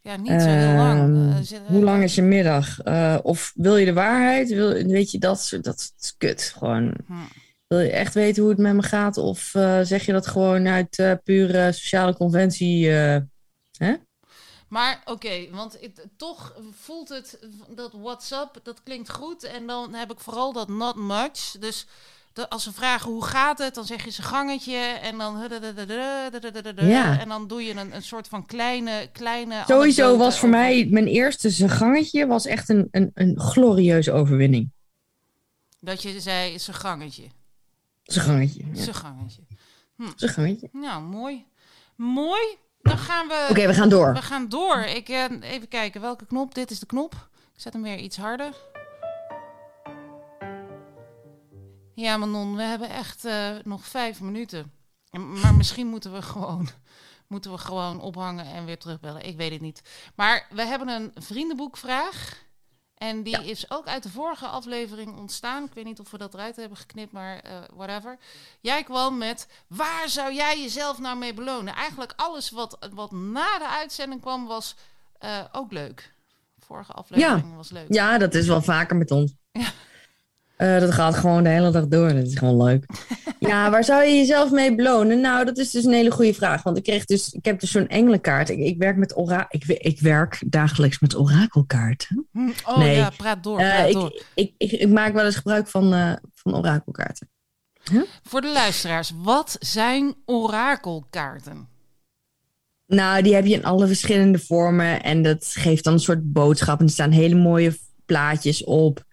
Ja, niet zo heel lang. Ehm, Eh, zit- hoe lang is je middag? Eh, of wil je de waarheid? Wil, weet je, dat, dat is kut. Gewoon, Hm. wil je echt weten hoe het met me gaat? Of eh, zeg je dat gewoon uit eh, pure sociale conventie? eh, hè? Maar oké, want toch voelt het dat WhatsApp, dat klinkt goed. En dan heb ik vooral dat not much. Dus de- als ze vragen hoe gaat het, dan zeg je ze gangetje. En dan... Ja. En dan doe je een, een soort van kleine... kleine Sowieso anekdote was voor mij mijn eerste zijn gangetje was echt een, een, een glorieuze overwinning. Dat je zei, zijn gangetje. Zijn gangetje. Ja. Zijn gangetje. Zijn gangetje. Nou, mooi. Mooi. Dan gaan we... Oké, we gaan door. We gaan door. Ik, eh, even kijken, welke knop? Dit is de knop. Ik zet hem weer iets harder. Ja, Manon, we hebben echt eh, nog vijf minuten. En- Maar misschien moeten we gewoon... Moeten we gewoon ophangen en weer terugbellen. Ik weet het niet. Maar we hebben een vriendenboekvraag. En die is ook uit de vorige aflevering ontstaan. Ik weet niet of we dat eruit hebben geknipt, maar eh, whatever. Jij kwam met, waar zou jij jezelf nou mee belonen? Eigenlijk alles wat, wat na de uitzending kwam, was eh, ook leuk. Vorige aflevering was leuk. Ja, dat is wel vaker met ons. Ja. Eh, dat gaat gewoon de hele dag door. Dat is gewoon leuk. ja, waar zou je jezelf mee belonen? Nou, dat is dus een hele goede vraag. Want ik kreeg dus, ik heb dus zo'n engelenkaart. Ik, ik werk met ora ik, ik werk dagelijks met orakelkaarten. Hm, Oh Nee. ja, praat door, Eh, door. ik, ik, ik, ik maak wel eens gebruik van, eh, van orakelkaarten. Voor de luisteraars, wat zijn orakelkaarten? Nou, die heb je in alle verschillende vormen. En dat geeft dan een soort boodschap. En er staan hele mooie plaatjes op.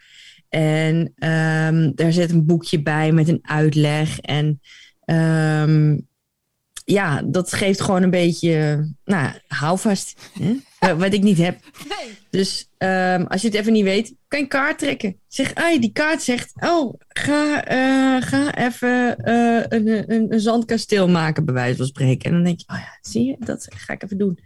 En ehm daar zit een boekje bij met een uitleg. En ehm, ja, dat geeft gewoon een beetje, nou, houvast. Wat ik niet heb. Nee. Dus ehm, als je het even niet weet, kan je een kaart trekken. Zeg, ai, die kaart zegt, oh, ga, eh, ga even eh, een, een, een zandkasteel maken, bij wijze van spreken. En dan denk je, oh ja, zie je, dat ga ik even doen.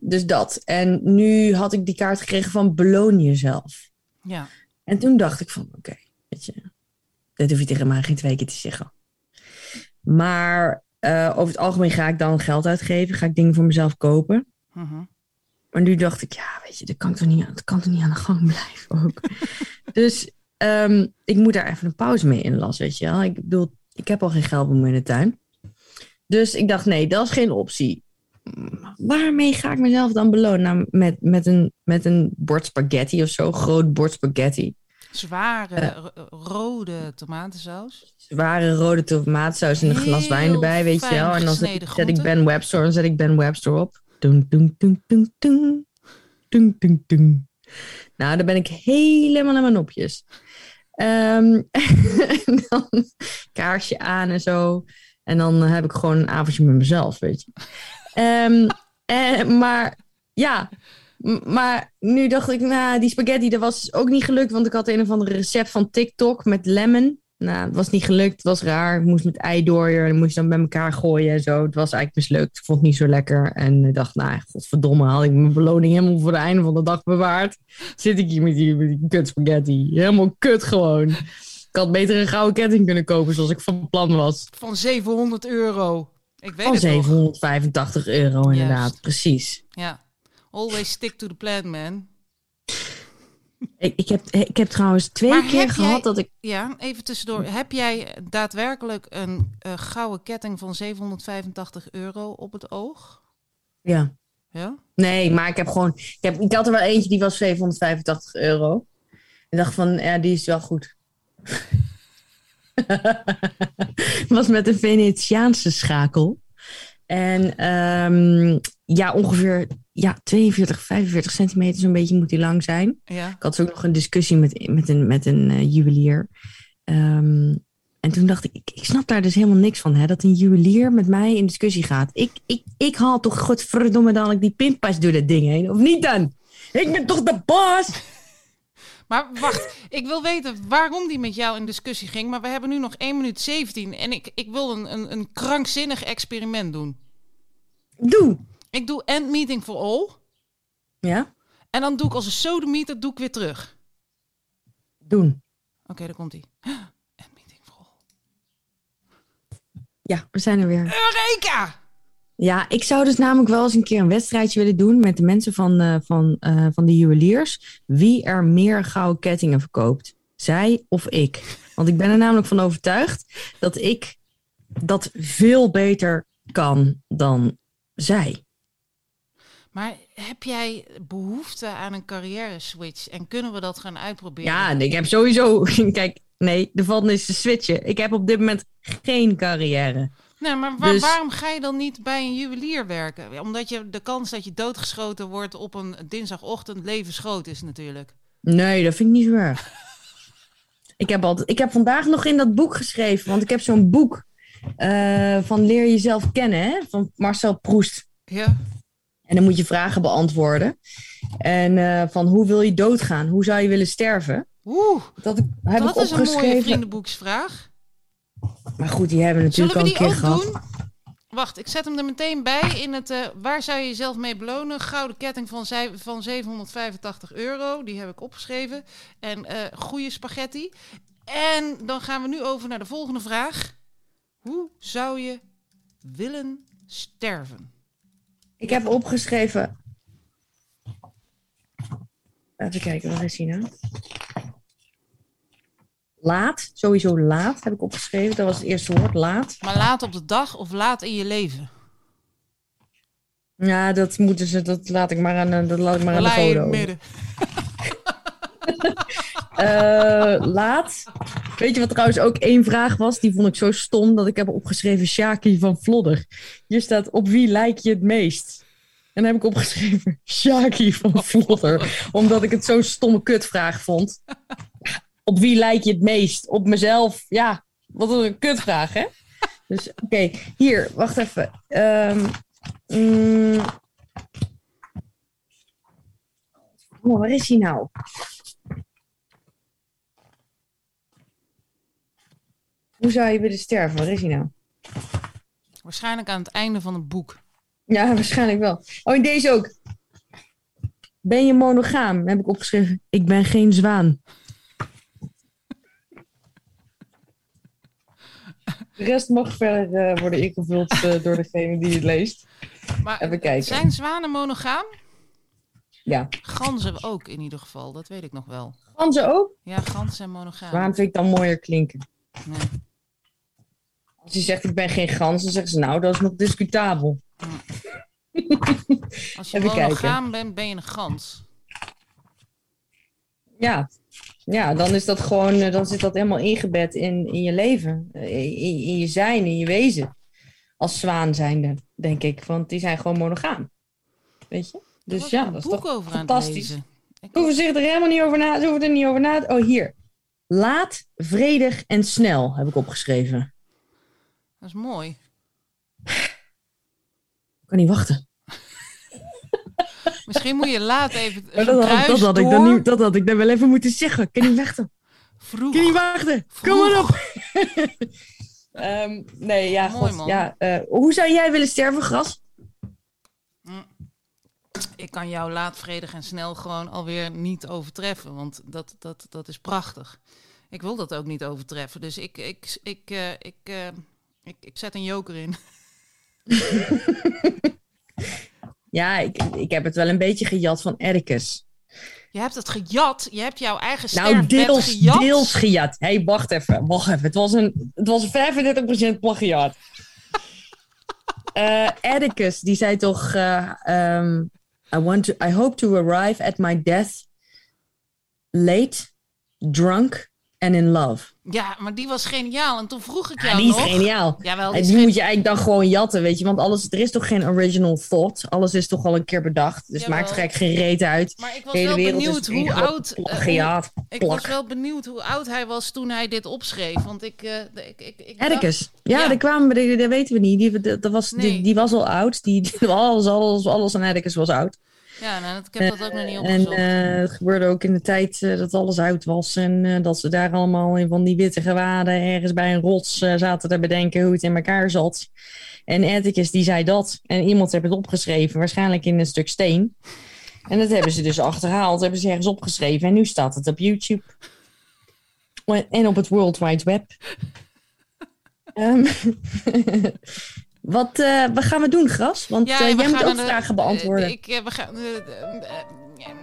Dus dat. En nu had ik die kaart gekregen van beloon jezelf. Ja. En toen dacht ik van, oké, weet je, dat hoef je tegen mij geen twee keer te zeggen. Maar eh, over het algemeen ga ik dan geld uitgeven, ga ik dingen voor mezelf kopen. Mhm. Maar nu dacht ik, ja, weet je, dat kan toch niet, dat kan toch niet aan de gang blijven ook. dus ehm, ik moet daar even een pauze mee inlassen, weet je wel. Ik bedoel, ik heb al geen geld meer in de tuin. Dus ik dacht, nee, dat is geen optie. Waarmee ga ik mezelf dan belonen? Nou, met, met, een, met een bord spaghetti of zo, groot bord spaghetti. Zware Eh. ro- rode tomatensaus. Zware rode tomaatsaus en een glas wijn erbij, weet je wel. En dan zet, ik. Ben Webster, dan zet ik Ben Webster op. Doen, doen, doen, doen, doen. Doen, doen, doen. Nou, dan ben ik helemaal aan mijn nopjes. Ehm, en dan kaarsje aan en zo. En dan heb ik gewoon een avondje met mezelf, weet je. Ehm, en, maar ja, maar nu dacht ik, nou, die spaghetti, dat was ook niet gelukt. Want ik had een of ander recept van TikTok met lemon. Nou, het was niet gelukt. Het was raar. Ik moest met eidooier. En moest je dan bij elkaar gooien en zo. Het was eigenlijk mislukt. Ik vond het niet zo lekker. En ik dacht, nou, godverdomme, had ik mijn beloning helemaal voor het einde van de dag bewaard. Zit ik hier met die, met die kut spaghetti. Helemaal kut gewoon. Ik had beter een gouden ketting kunnen kopen zoals ik van plan was. Van 700 euro. Ik weet Van het nog. 785 euro inderdaad. Juist. Precies. Ja. Always stick to the plan, man. Ik, ik, heb, ik heb trouwens twee Maar keer gehad jij- dat ik... Ja, even tussendoor. Heb jij daadwerkelijk een eh, gouden ketting van 785 euro op het oog? Ja. Ja? Nee, maar ik heb gewoon... Ik, heb, ik had er wel eentje die was 785 euro. Ik dacht van, ja, die is wel goed. was met een Venetiaanse schakel. En ehm, ja, ongeveer ja, 42, 45 centimeter zo'n beetje moet die lang zijn. Ja. Ik had ook nog een discussie met, met een, met een eh, juwelier. Ehm, en toen dacht ik, ik, ik snap daar dus helemaal niks van. Hè, dat een juwelier met mij in discussie gaat. Ik, ik, ik haal toch godverdomme dadelijk die pinpas door dat ding heen. Of niet dan? Ik ben toch de baas? Maar wacht, ik wil weten waarom die met jou in discussie ging. Maar we hebben nu nog 1 minuut 17 en ik, ik wil een, een, een krankzinnig experiment doen. Doe. Ik doe end meeting for all. Ja, En dan doe ik als een sodemieter, doe ik weer terug. doen. Oké, daar komt hij. End meeting for all. Ja, we zijn er weer. Eureka! Ja, ik zou dus namelijk wel eens een keer een wedstrijdje willen doen met de mensen van, eh, van, eh, van de juweliers. Wie er meer gouden kettingen verkoopt. Zij of ik. Want ik ben er namelijk van overtuigd dat ik dat veel beter kan dan zij. Maar heb jij behoefte aan een carrière switch? En kunnen we dat gaan uitproberen? Ja, ik heb sowieso. Kijk, nee, de volgende is te switchen. Ik heb op dit moment geen carrière. Nee, maar waar- Dus- waarom ga je dan niet bij een juwelier werken? Omdat je de kans dat je doodgeschoten wordt op een dinsdagochtend levensgroot is natuurlijk. Nee, dat vind ik niet zo erg. ik, heb altijd, ik heb vandaag nog in dat boek geschreven, want ik heb zo'n boek eh, van Leer jezelf kennen, hè, van Marcel Proest. Ja. En dan moet je vragen beantwoorden. En eh, van hoe wil je doodgaan? Hoe zou je willen sterven? Oeh, Dat heb dat ik is een mooie vriendenboeksvraag. Maar goed, die hebben we Zullen natuurlijk we al die een keer ook gehad. doen? Wacht, ik zet hem er meteen bij in het... eh, waar zou je jezelf mee belonen? Gouden ketting van, zij- van 785 euro. Die heb ik opgeschreven. En eh goede spaghetti. En dan gaan we nu over naar de volgende vraag. Hoe zou je willen sterven? Ik heb opgeschreven. Even kijken, waar is hij nou? Laat, sowieso laat heb ik opgeschreven. Dat was het eerste woord, laat. Maar laat op de dag of laat in je leven? Ja, dat moeten ze, dat laat ik maar aan, eh, dat laat ik maar aan de foto. het midden. Eh, laat. Weet je wat trouwens ook één vraag was? Die vond ik zo stom dat ik heb opgeschreven Shaki van Vlodder. Hier staat op wie lijk je het meest? En dan heb ik opgeschreven Shaki van Vlodder. Omdat ik het zo'n stomme kutvraag vond. Op wie lijk je het meest? Op mezelf. Ja, wat een kutvraag, hè? Dus oké, hier, wacht even. Ehm, mm. Oh, waar is hij nou? Hoe zou je willen sterven? Waar is hij nou? Waarschijnlijk aan het einde van het boek. Ja, waarschijnlijk wel. Oh, en deze ook. Ben je monogaam? Heb ik opgeschreven. Ik ben geen zwaan. De rest mag verder eh, worden ingevuld eh, door degene die het leest. Maar Even kijken. zijn zwanen monogaam? Ja. Ganzen ook in ieder geval, dat weet ik nog wel. Ganzen ook? Ja, ganzen zijn monogaam. Zwaan vind ik dan mooier klinken. Nee. Als je zegt ik ben geen gans, dan zeggen ze nou, dat is nog discutabel. Als je Even kijken. monogaam bent, ben je een gans. Ja. Ja, dan is dat gewoon, eh, dan zit dat helemaal ingebed in, in je leven. Eh, In, in je zijn, in je wezen. Als zwaan zijnde, denk ik. Want die zijn gewoon monogaam. Weet je? Dus ja, dat is toch over fantastisch. Ik, Hoeven zich er helemaal niet over na, ze hoeven er niet over na. Oh, hier. Laat, vredig en snel heb ik opgeschreven. dat is mooi. Ik kan niet wachten. Misschien moet je laat even Maar dat, had, dat, had ik dan niet, dat had ik dan wel even moeten zeggen. Kan niet wachten. Vroeg, kan niet wachten. Kom maar op. Ehm, nee, ja, Mooi, god, man. ja. eh, hoe zou jij willen sterven, Gras? Ik kan jou laat, vredig en snel gewoon alweer niet overtreffen. Want dat, dat, dat is prachtig. Ik wil dat ook niet overtreffen. Dus ik, ik, ik, eh, ik, eh, ik, ik zet een joker in. Ja, ik, ik heb het wel een beetje gejat van Ericus. Je hebt het gejat. Je hebt jouw eigen Nou, deels, gejat. deels gejat. Hé, hey, wacht even. Wacht even. Het was, een, het was 35% plagiaat. Atticus, die zei toch... eh, ehm, I, want to, I hope to arrive at my death late, drunk and in love. Ja, maar die was geniaal. En toen vroeg ik Ja, jou die is nog... geniaal. Jawel, die En die moet je eigenlijk dan gewoon jatten, weet je. Want alles, er is toch geen original thought. Alles is toch al een keer bedacht. Dus Jawel. maakt er eigenlijk geen reet uit. Maar ik was wel benieuwd hoe oud... eh, plagiaat. ik was wel benieuwd hoe oud hij was toen hij dit opschreef. Want ik... de- ik, ik, ik dacht-. Ja, Ja. daar kwamen we, dat weten we niet. Die, dat, was, die, Nee. die was al oud. Die, alles, alles, alles aan Atticus was oud. Ja, nou, ik heb dat ook nog niet En opgezocht. eh, het gebeurde ook in de tijd eh, dat alles uit was. En eh, dat ze daar allemaal in van die witte gewaden ergens bij een rots eh, zaten te bedenken hoe het in elkaar zat. En Atticus die zei dat. En iemand heeft het opgeschreven, waarschijnlijk in een stuk steen. En dat hebben ze dus achterhaald, hebben ze ergens opgeschreven. En nu staat het op YouTube. En op het World Wide Web. Ehm, wat, eh, wat gaan we doen, Gras? Want Ja, eh, jij moet ook er- vragen beantwoorden. eh, ik, eh, we gaan, eh, eh, eh, eh,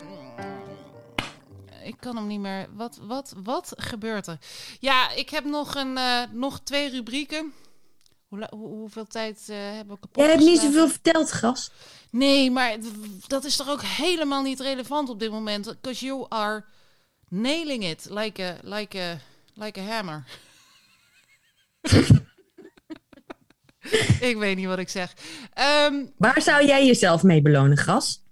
ik kan hem niet meer. Wat, wat, wat gebeurt er? Ja, ik heb nog, een, eh, nog twee rubrieken. Hoe, hoe- hoeveel tijd eh, hebben we kapot Jij hebt niet zoveel verteld, Gras. Nee, maar dat is toch ook helemaal niet relevant op dit moment. Because you are nailing it like a, like a, like a hammer. ik weet niet wat ik zeg. Ehm, Waar zou jij jezelf mee belonen, Gras?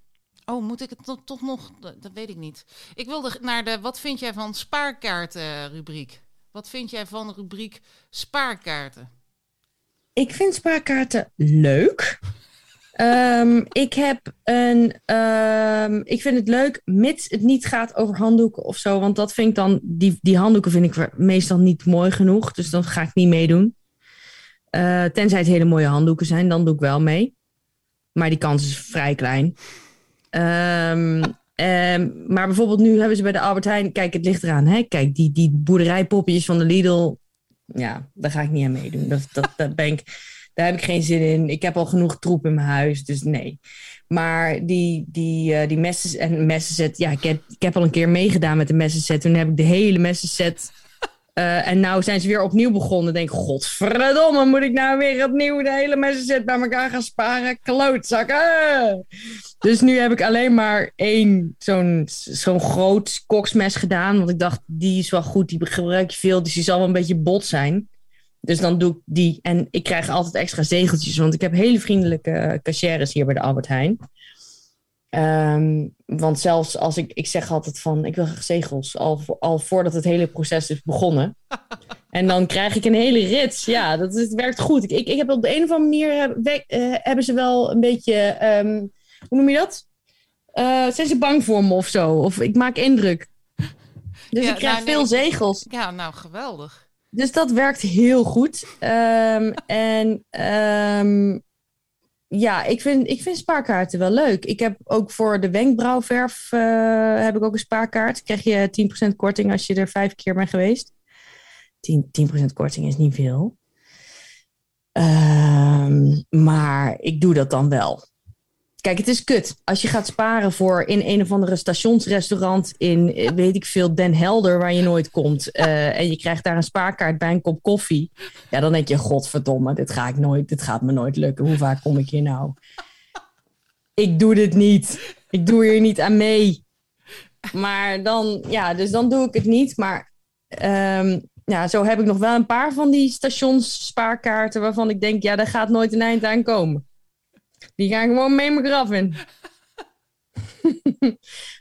oh, moet ik het toch, toch nog? Dat weet ik niet. Ik wilde naar de. Wat vind jij van spaarkaarten rubriek? Wat vind jij van de rubriek spaarkaarten? Ik vind spaarkaarten leuk. Ehm, ik heb een. ehm, ik vind het leuk, mits het niet gaat over handdoeken of zo. Want dat vind ik dan. Die, die handdoeken vind ik meestal niet mooi genoeg. Dus dan ga ik niet meedoen. Eh, tenzij het hele mooie handdoeken zijn, dan doe ik wel mee. Maar die kans is vrij klein. Ehm, ehm, maar bijvoorbeeld nu hebben ze bij de Albert Heijn... Kijk, het ligt eraan. Hè? Kijk, die, die boerderijpopjes van de Lidl... Ja, daar ga ik niet aan meedoen. Dat, dat, ben ik, daar heb ik geen zin in. Ik heb al genoeg troep in mijn huis, dus nee. Maar die, die, eh, die messen en messenset... Ja, ik heb, ik heb al een keer meegedaan met de messenset. Toen heb ik de hele messenset... eh, en nou zijn ze weer opnieuw begonnen. Denk, godverdomme, moet ik nou weer opnieuw de hele messenset bij elkaar gaan sparen? Klootzakken! Dus nu heb ik alleen maar één zo'n zo'n groot koksmes gedaan. Want ik dacht, die is wel goed, die gebruik je veel. Dus die zal wel een beetje bot zijn. Dus dan doe ik die. En ik krijg altijd extra zegeltjes. Want ik heb hele vriendelijke eh, cashiers hier bij de Albert Heijn. Ehm, want zelfs als ik, ik zeg altijd van, ik wil graag zegels. Al, al voordat het hele proces is begonnen. En dan krijg ik een hele rits. Ja, dat is, het werkt goed. Ik, ik, ik heb op de een of andere manier, heb- we- eh, hebben ze wel een beetje... ehm, hoe noem je dat? Eh, zijn ze bang voor me of zo? Of ik maak indruk. Dus Ja, ik krijg nou, nee. veel zegels. Ja, nou geweldig. Dus dat werkt heel goed. Ehm, en ja, ik vind, ik vind spaarkaarten wel leuk. Ik heb ook voor de wenkbrauwverf eh, heb ik ook een spaarkaart. Krijg je 10% korting als je er vijf keer bent geweest. 10%, 10% korting is niet veel. Ehm, maar ik doe dat dan wel. Kijk, het is kut. Als je gaat sparen voor in een of andere stationsrestaurant in, eh, weet ik veel, Den Helder, waar je nooit komt. eh, en je krijgt daar een spaarkaart bij een kop koffie. Ja, dan denk je, godverdomme, dit ga ik nooit, dit gaat me nooit lukken. Hoe vaak kom ik hier nou? Ik doe dit niet. Ik doe hier niet aan mee. Maar dan, ja, dus dan doe ik het niet. Maar ehm, ja, zo heb ik nog wel een paar van die stationsspaarkaarten waarvan ik denk, ja, daar gaat nooit een eind aan komen. Die gaan gewoon mee mijn graf in.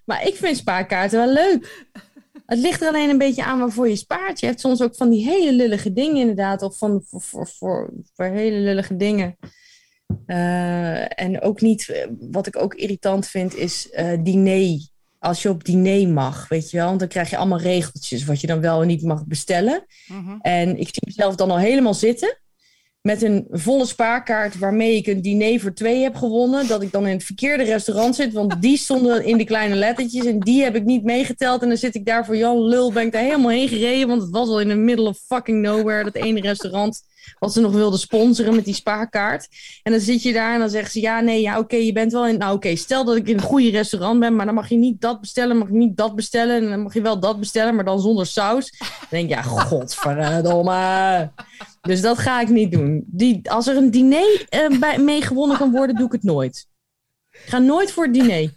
maar ik vind spaarkaarten wel leuk. Het ligt er alleen een beetje aan waarvoor je spaart. Je hebt soms ook van die hele lullige dingen inderdaad. Of van, voor, voor, voor, voor hele lullige dingen. Eh, en ook niet, eh, wat ik ook irritant vind, is eh diner als je op diner mag, weet je wel. Want dan krijg je allemaal regeltjes wat je dan wel en niet mag bestellen. Mhm. En ik zie mezelf dan al helemaal zitten met een volle spaarkaart waarmee ik een diner voor twee heb gewonnen. Dat ik dan in het verkeerde restaurant zit, want die stonden in de kleine lettertjes en die heb ik niet meegeteld. En dan zit ik daar voor Jan Lul, ben ik daar helemaal heen gereden, want het was al in the middle of fucking nowhere, dat ene restaurant wat ze nog wilden sponsoren met die spaarkaart. En dan zit je daar en dan zeggen ze, ja, nee, ja, oké, je bent wel in... Nou, oké, stel dat ik in een goede restaurant ben, maar dan mag je niet dat bestellen, mag je niet dat bestellen. En dan mag je wel dat bestellen, maar dan zonder saus. Dan denk ik, ja, godverdomme. Dus dat ga ik niet doen. Die, als er een diner eh, bij, mee gewonnen kan worden, doe ik het nooit. Ik ga nooit voor het diner.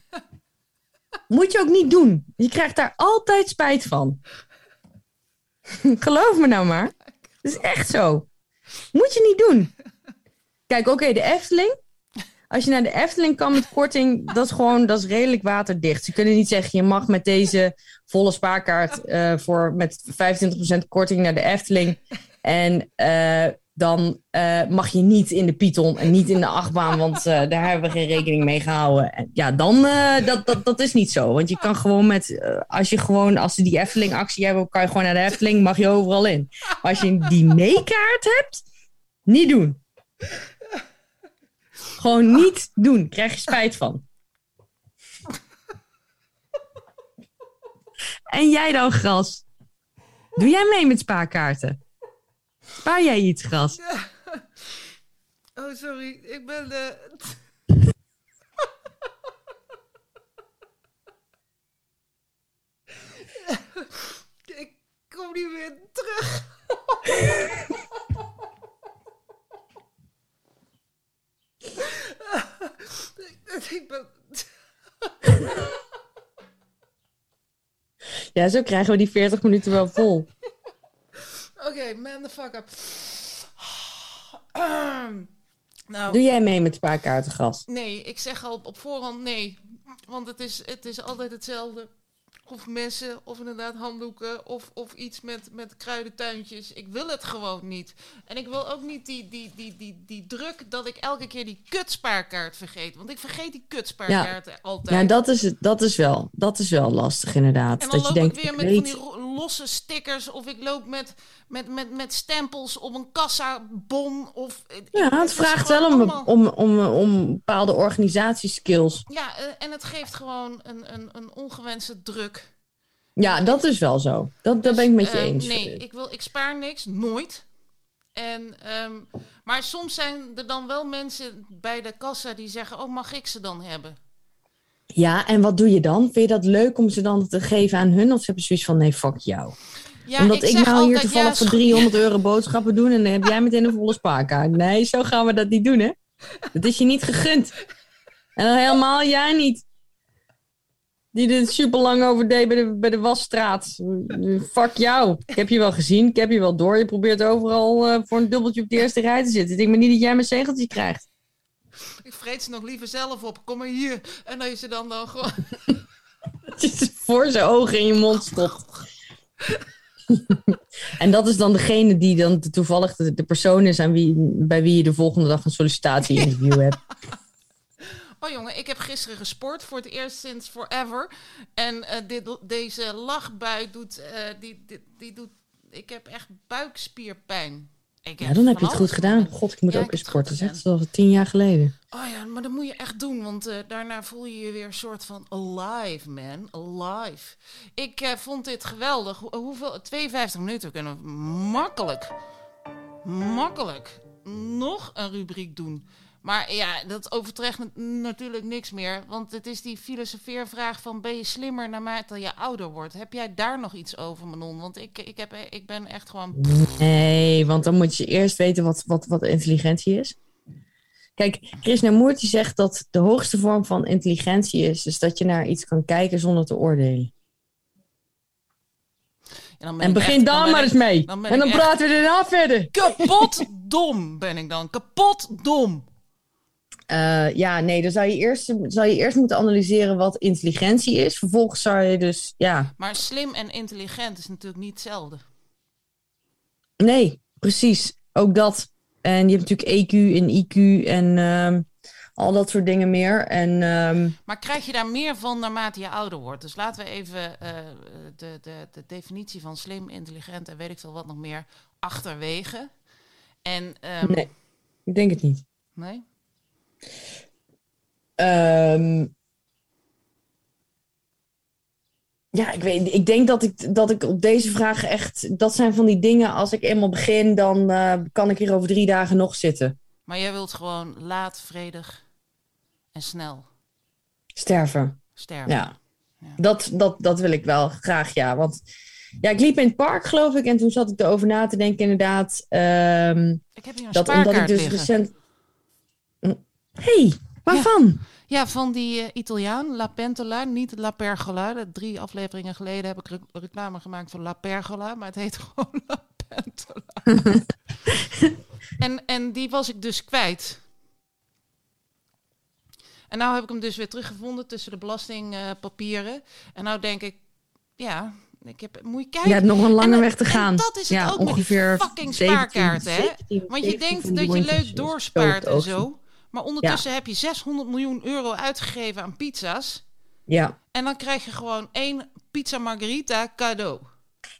Moet je ook niet doen. Je krijgt daar altijd spijt van. Geloof me nou maar. Het is echt zo. Moet je niet doen. Kijk, oké, de Efteling. Als je naar de Efteling kan met korting, dat is gewoon dat is redelijk waterdicht. Ze kunnen niet zeggen, je mag met deze volle spaarkaart eh, voor met 25% korting naar de Efteling. En eh, dan eh, mag je niet in de Python en niet in de achtbaan, want eh, daar hebben we geen rekening mee gehouden. En ja, dan, eh, dat, dat, dat is niet zo. Want je kan gewoon met, als je gewoon, als ze die Efteling actie hebben, kan je gewoon naar de Efteling, mag je overal in. Maar als je een dinerkaart hebt, niet doen. Gewoon niet doen. Krijg je spijt van. En jij dan, Gras? Doe jij mee met spaarkaarten? Spaar jij iets, Gras? Oh, sorry. Ik ben de. ik kom niet meer terug. ik, ik ben. Ja, zo krijgen we die 40 minuten wel vol. The fuck up. nou, Doe jij mee met spaarkaarten, Gras? Nee, ik zeg al op voorhand nee. Want het is, het is altijd hetzelfde. Of messen, of inderdaad handdoeken, of, of iets met, met kruidentuintjes. Ik wil het gewoon niet. En ik wil ook niet die, die, die, die, die druk dat ik elke keer die kutspaarkaart vergeet. Want ik vergeet die kutspaarkaarten altijd. Ja, dat is, het, dat, is wel, dat is wel lastig, inderdaad. En dan Dat je loop denkt, ik weer met weet... van die losse stickers. Of ik loop met, met, met, met stempels op een kassabon. Of, Ja, het vraagt wel om, allemaal- om, om, om bepaalde organisatieskills. Ja, eh, en het geeft gewoon een, een, een ongewenste druk. Ja, dat is wel zo. Dat, dat ben ik met je Eh, eens. nee, ik, wil, ik spaar niks, nooit. En, ehm, maar soms zijn er dan wel mensen bij de kassa die zeggen: Oh, mag ik ze dan hebben? Ja, en wat doe je dan? Vind je dat leuk om ze dan te geven aan hun? Of heb je zoiets van, nee, fuck jou. Ja, Omdat ik, nou hier toevallig voor sch- 300 euro boodschappen doen... en dan heb jij meteen een volle spaarkaart. Nee, zo gaan we dat niet doen, hè? Dat is je niet gegund. En dan helemaal jij niet. Die er super lang over deed bij de, bij de wasstraat. Fuck jou. Ik heb je wel gezien. Ik heb je wel door. Je probeert overal eh, voor een dubbeltje op de eerste rij te zitten. Ik denk maar niet dat jij mijn zegeltje krijgt. Ik vreet ze nog liever zelf op. Kom maar hier. En dat je ze dan, dan gewoon. Dat je ze voor zijn ogen in je mond stopt. en dat is dan degene die dan toevallig de, de persoon is aan wie, bij wie je de volgende dag een sollicitatie-interview hebt. Oh jongen, ik heb gisteren gesport voor het eerst sinds forever. En eh, dit, deze lachbui doet, eh, die, die, die doet. Ik heb echt buikspierpijn. Ik Ja, dan heb je het goed gedaan. God, ik moet Ja, ook eens sporten. dat was tien jaar geleden. Oh ja, maar dat moet je echt doen, want eh, daarna voel je je weer een soort van alive, man. Alive. Ik eh, vond dit geweldig. Hoe- hoeveel? 52 minuten kunnen we makkelijk, makkelijk nog een rubriek doen. Maar ja, dat overtreft na- natuurlijk niks meer. Want het is die filosofeervraag van... ben je slimmer naarmate je ouder wordt? Heb jij daar nog iets over, Manon? Want ik, ik, heb, ik ben echt gewoon... Nee, want dan moet je eerst weten wat, wat, wat intelligentie is. Kijk, Krishnamurti zegt dat de hoogste vorm van intelligentie is... is dat je naar iets kan kijken zonder te oordelen. En, dan En begin echt- daar ben maar eens mee. dan en dan praten we daarna verder. Kapot dom ben ik dan. Kapot dom. Eh, ja, nee, dan zou je, eerst, zou je eerst moeten analyseren wat intelligentie is. Vervolgens zou je dus, ja, Maar slim en intelligent is natuurlijk niet hetzelfde. nee, precies. Ook dat. En je hebt natuurlijk EQ en IQ en ehm, al dat soort dingen meer. En ehm, Maar krijg je daar meer van naarmate je ouder wordt? Dus laten we even eh, de, de, de definitie van slim, intelligent en weet ik veel wat nog meer achterwege. En, ehm, nee, ik denk het niet. nee? Ehm, ja, ik weet Ik denk dat ik, dat ik op deze vraag echt... Dat zijn van die dingen, als ik eenmaal begin... dan eh, kan ik hier over drie dagen nog zitten. Maar jij wilt gewoon laat, vredig en snel Sterven. sterven. Ja. Ja. Dat, dat, dat wil ik wel graag, ja. Want ja, ik liep in het park, geloof ik. En toen zat ik erover na te denken, inderdaad. ehm, Ik heb hier een dat omdat ik dus liggen. recent... hey, waarvan? Ja, van die eh, Italiaan, La Pentola, niet La Pergola. De drie afleveringen geleden heb ik re- reclame gemaakt voor La Pergola, maar het heet gewoon La Pentola. en, en die was ik dus kwijt. En nou heb ik hem dus weer teruggevonden tussen de belastingpapieren. en nou denk ik, ja, ik heb, moet je kijken. Je hebt nog een lange En- weg te gaan. dat is het ja, ook met die ongeveer fucking 17, spaarkaarten, hè? 17, Want je 17 denkt dat je leuk doorspaart en zo. Maar ondertussen heb je 600 miljoen euro uitgegeven aan pizza's. Ja. En dan krijg je gewoon één pizza margarita cadeau.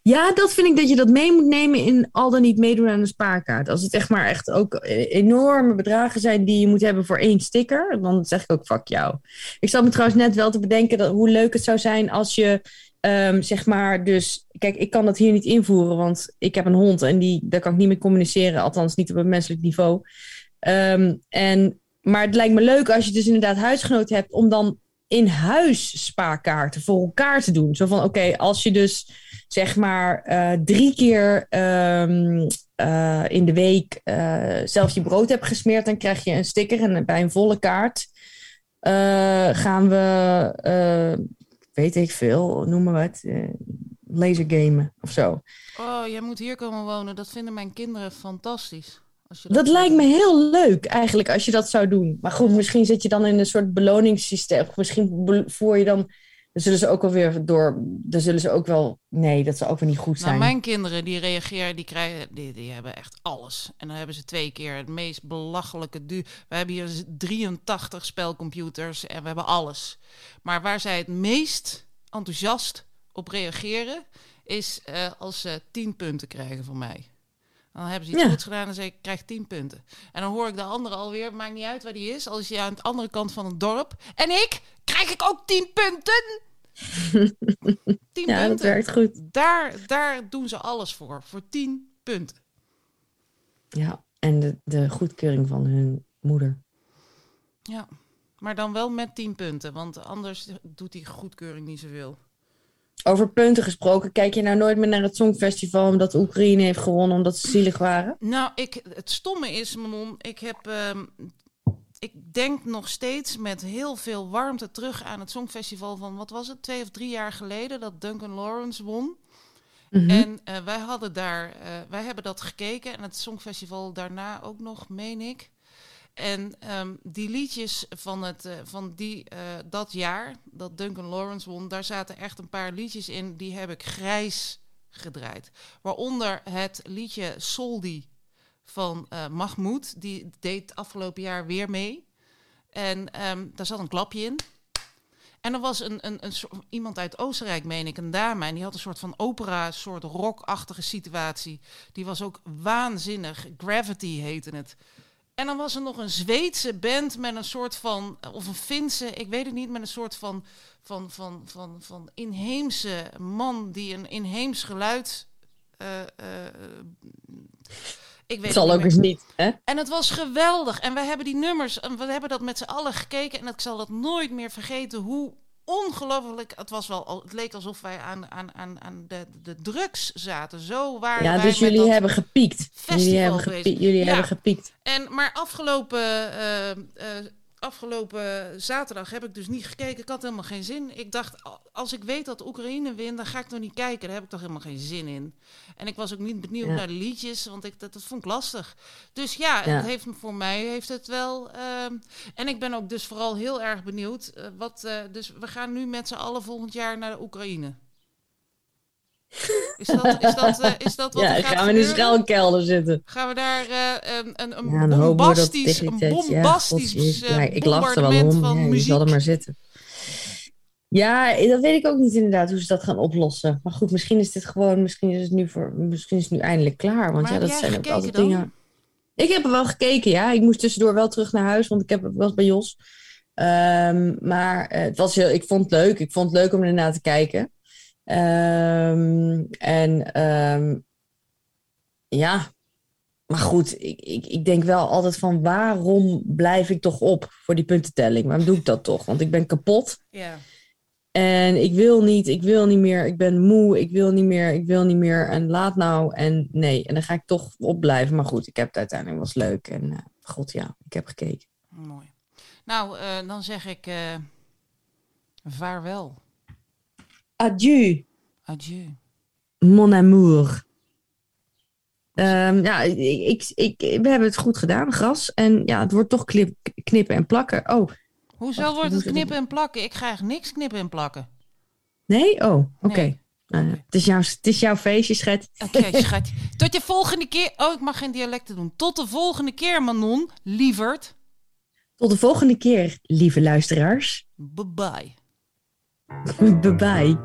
ja, dat vind ik dat je dat mee moet nemen in al dan niet meedoen aan een spaarkaart. Als het echt maar echt ook enorme bedragen zijn die je moet hebben voor één sticker, dan zeg ik ook fuck jou. Ik zat me trouwens net wel te bedenken dat, hoe leuk het zou zijn als je ehm, zeg maar dus... Kijk, ik kan dat hier niet invoeren, want ik heb een hond en die, daar kan ik niet mee communiceren. Althans niet op een menselijk niveau. Ehm, en, maar het lijkt me leuk als je dus inderdaad huisgenoten hebt om dan in huis spaarkaarten voor elkaar te doen. Zo van, oké, als je dus zeg maar eh, drie keer ehm, eh, in de week eh, zelf je brood hebt gesmeerd, dan krijg je een sticker. En bij een volle kaart gaan we, weet ik veel, noem maar wat, eh lasergamen of zo. Oh, jij moet hier komen wonen. Dat vinden mijn kinderen fantastisch. Dat lijkt me heel leuk eigenlijk als je dat zou doen. Maar goed, misschien zit je dan in een soort beloningssysteem. Of Misschien voer je dan. Dan zullen ze ook wel weer door. Dan zullen ze ook wel. Nee, dat zou ook weer niet goed zijn. Nou, mijn kinderen die reageren, die krijgen, die, die hebben echt alles. En dan hebben ze twee keer het meest belachelijke du. We hebben hier 83 spelcomputers en we hebben alles. Maar waar zij het meest enthousiast op reageren, is eh, als ze 10 punten krijgen van mij. Dan hebben ze iets Ja. goeds gedaan en zeggen, ik krijg 10 punten. En dan hoor ik de andere alweer, maakt niet uit waar die is. Als je aan de andere kant van het dorp. En ik, krijg ik ook 10 punten? 10 ja, dat punten. werkt goed. Daar, daar doen ze alles voor. Voor 10 punten. Ja, en de, de goedkeuring van hun moeder. Ja. Maar dan wel met 10 punten. Want anders doet die goedkeuring niet zoveel. Over punten gesproken, kijk je nou nooit meer naar het Songfestival omdat Oekraïne heeft gewonnen omdat ze zielig waren? Nou, ik, het stomme is, Manon, ik heb... ehm, ik denk nog steeds met heel veel warmte terug aan het Songfestival van, wat was het, twee of drie jaar geleden, dat Duncan Lawrence won. Mhm. En eh, wij hadden daar, eh, wij hebben dat gekeken en het Songfestival daarna ook nog, meen ik. En ehm, die liedjes van, het, eh, van die, eh, dat jaar, dat Duncan Lawrence won, daar zaten echt een paar liedjes in, die heb ik grijs gedraaid. Waaronder het liedje Soldi van eh Mahmoud, die deed afgelopen jaar weer mee. En ehm, daar zat een klapje in. En er was een, een, een iemand uit Oostenrijk, meen ik, een dame. En die had een soort van opera, soort rockachtige situatie. Die was ook waanzinnig. Gravity heette het. En dan was er nog een Zweedse band met een soort van, of een Finse, ik weet het niet, met een soort van, van, van, van, van inheemse man die een inheems geluid. eh, eh, ik weet Het zal niet ook eens niet, hè? En het was geweldig. En we hebben die nummers, en we hebben dat met z'n allen gekeken. En ik zal dat nooit meer vergeten hoe ongelooflijk. Het was wel, het leek alsof wij aan, aan, aan, aan de, de drugs zaten. Zo waren Ja, wij dus jullie hebben gepiekt. Jullie hebben, bezig. gepie- jullie Ja. hebben gepiekt. En, maar afgelopen, eh, eh, afgelopen zaterdag heb ik dus niet gekeken. Ik had helemaal geen zin. Ik dacht, als ik weet dat Oekraïne wint, dan ga ik toch niet kijken. Daar heb ik toch helemaal geen zin in. En ik was ook niet benieuwd Ja. naar de liedjes, want ik, dat, dat vond ik lastig. Dus ja, Ja. Het heeft, voor mij heeft het wel... ehm, en ik ben ook dus vooral heel erg benieuwd. eh, wat, eh, dus we gaan nu met z'n allen volgend jaar naar de Oekraïne. Is dat, is dat, eh, is dat wat ja, er gaat gaan we in gebeuren? schuilkelder zitten. Gaan we daar eh, een, een, een Ja, dat bombastisch, tegen een ja, bombastisch godsjezus. eh, Ja, ik lach er wel om. van Ja, je zal er maar zitten. Ja, dat weet ik ook niet inderdaad hoe ze dat gaan oplossen. Maar goed, misschien is dit gewoon, misschien is het nu, voor, misschien is het nu eindelijk klaar. Want Maar ja, dat zijn ook altijd dan? dingen. Ik heb er wel gekeken, ja. Ik moest tussendoor wel terug naar huis, want ik heb, was bij Jos. Ehm, maar eh, het was heel, ik vond het leuk. Ik vond het leuk om ernaar te kijken. Ehm, en ehm, ja, maar goed, ik, ik, ik denk wel altijd van waarom blijf ik toch op voor die puntentelling? Waarom doe ik dat toch? Want ik ben kapot. Ja. En ik wil niet, ik wil niet meer, ik ben moe, ik wil niet meer, ik wil niet meer. En laat nou, en nee. En dan ga ik toch op blijven. Maar goed, ik heb het uiteindelijk, was leuk. En eh, god ja, ik heb gekeken. Mooi. Nou, eh, dan zeg ik eh, vaarwel. Adieu, Adieu. mon amour. Ehm, ja, ik, ik, we hebben het goed gedaan, gras. En ja, het wordt toch knippen en plakken. Oh, Hoezo Wacht, wordt het knippen en plakken? Ik ga echt niks knippen en plakken. nee? Oh, oké. Nee. Nou het, is jouw, het is jouw feestje, schat. Oké, schat. Tot je volgende keer. Oh, ik mag geen dialecten doen. Tot de volgende keer, Manon. Lieverd. Tot de volgende keer, lieve luisteraars. Bye Goodbye.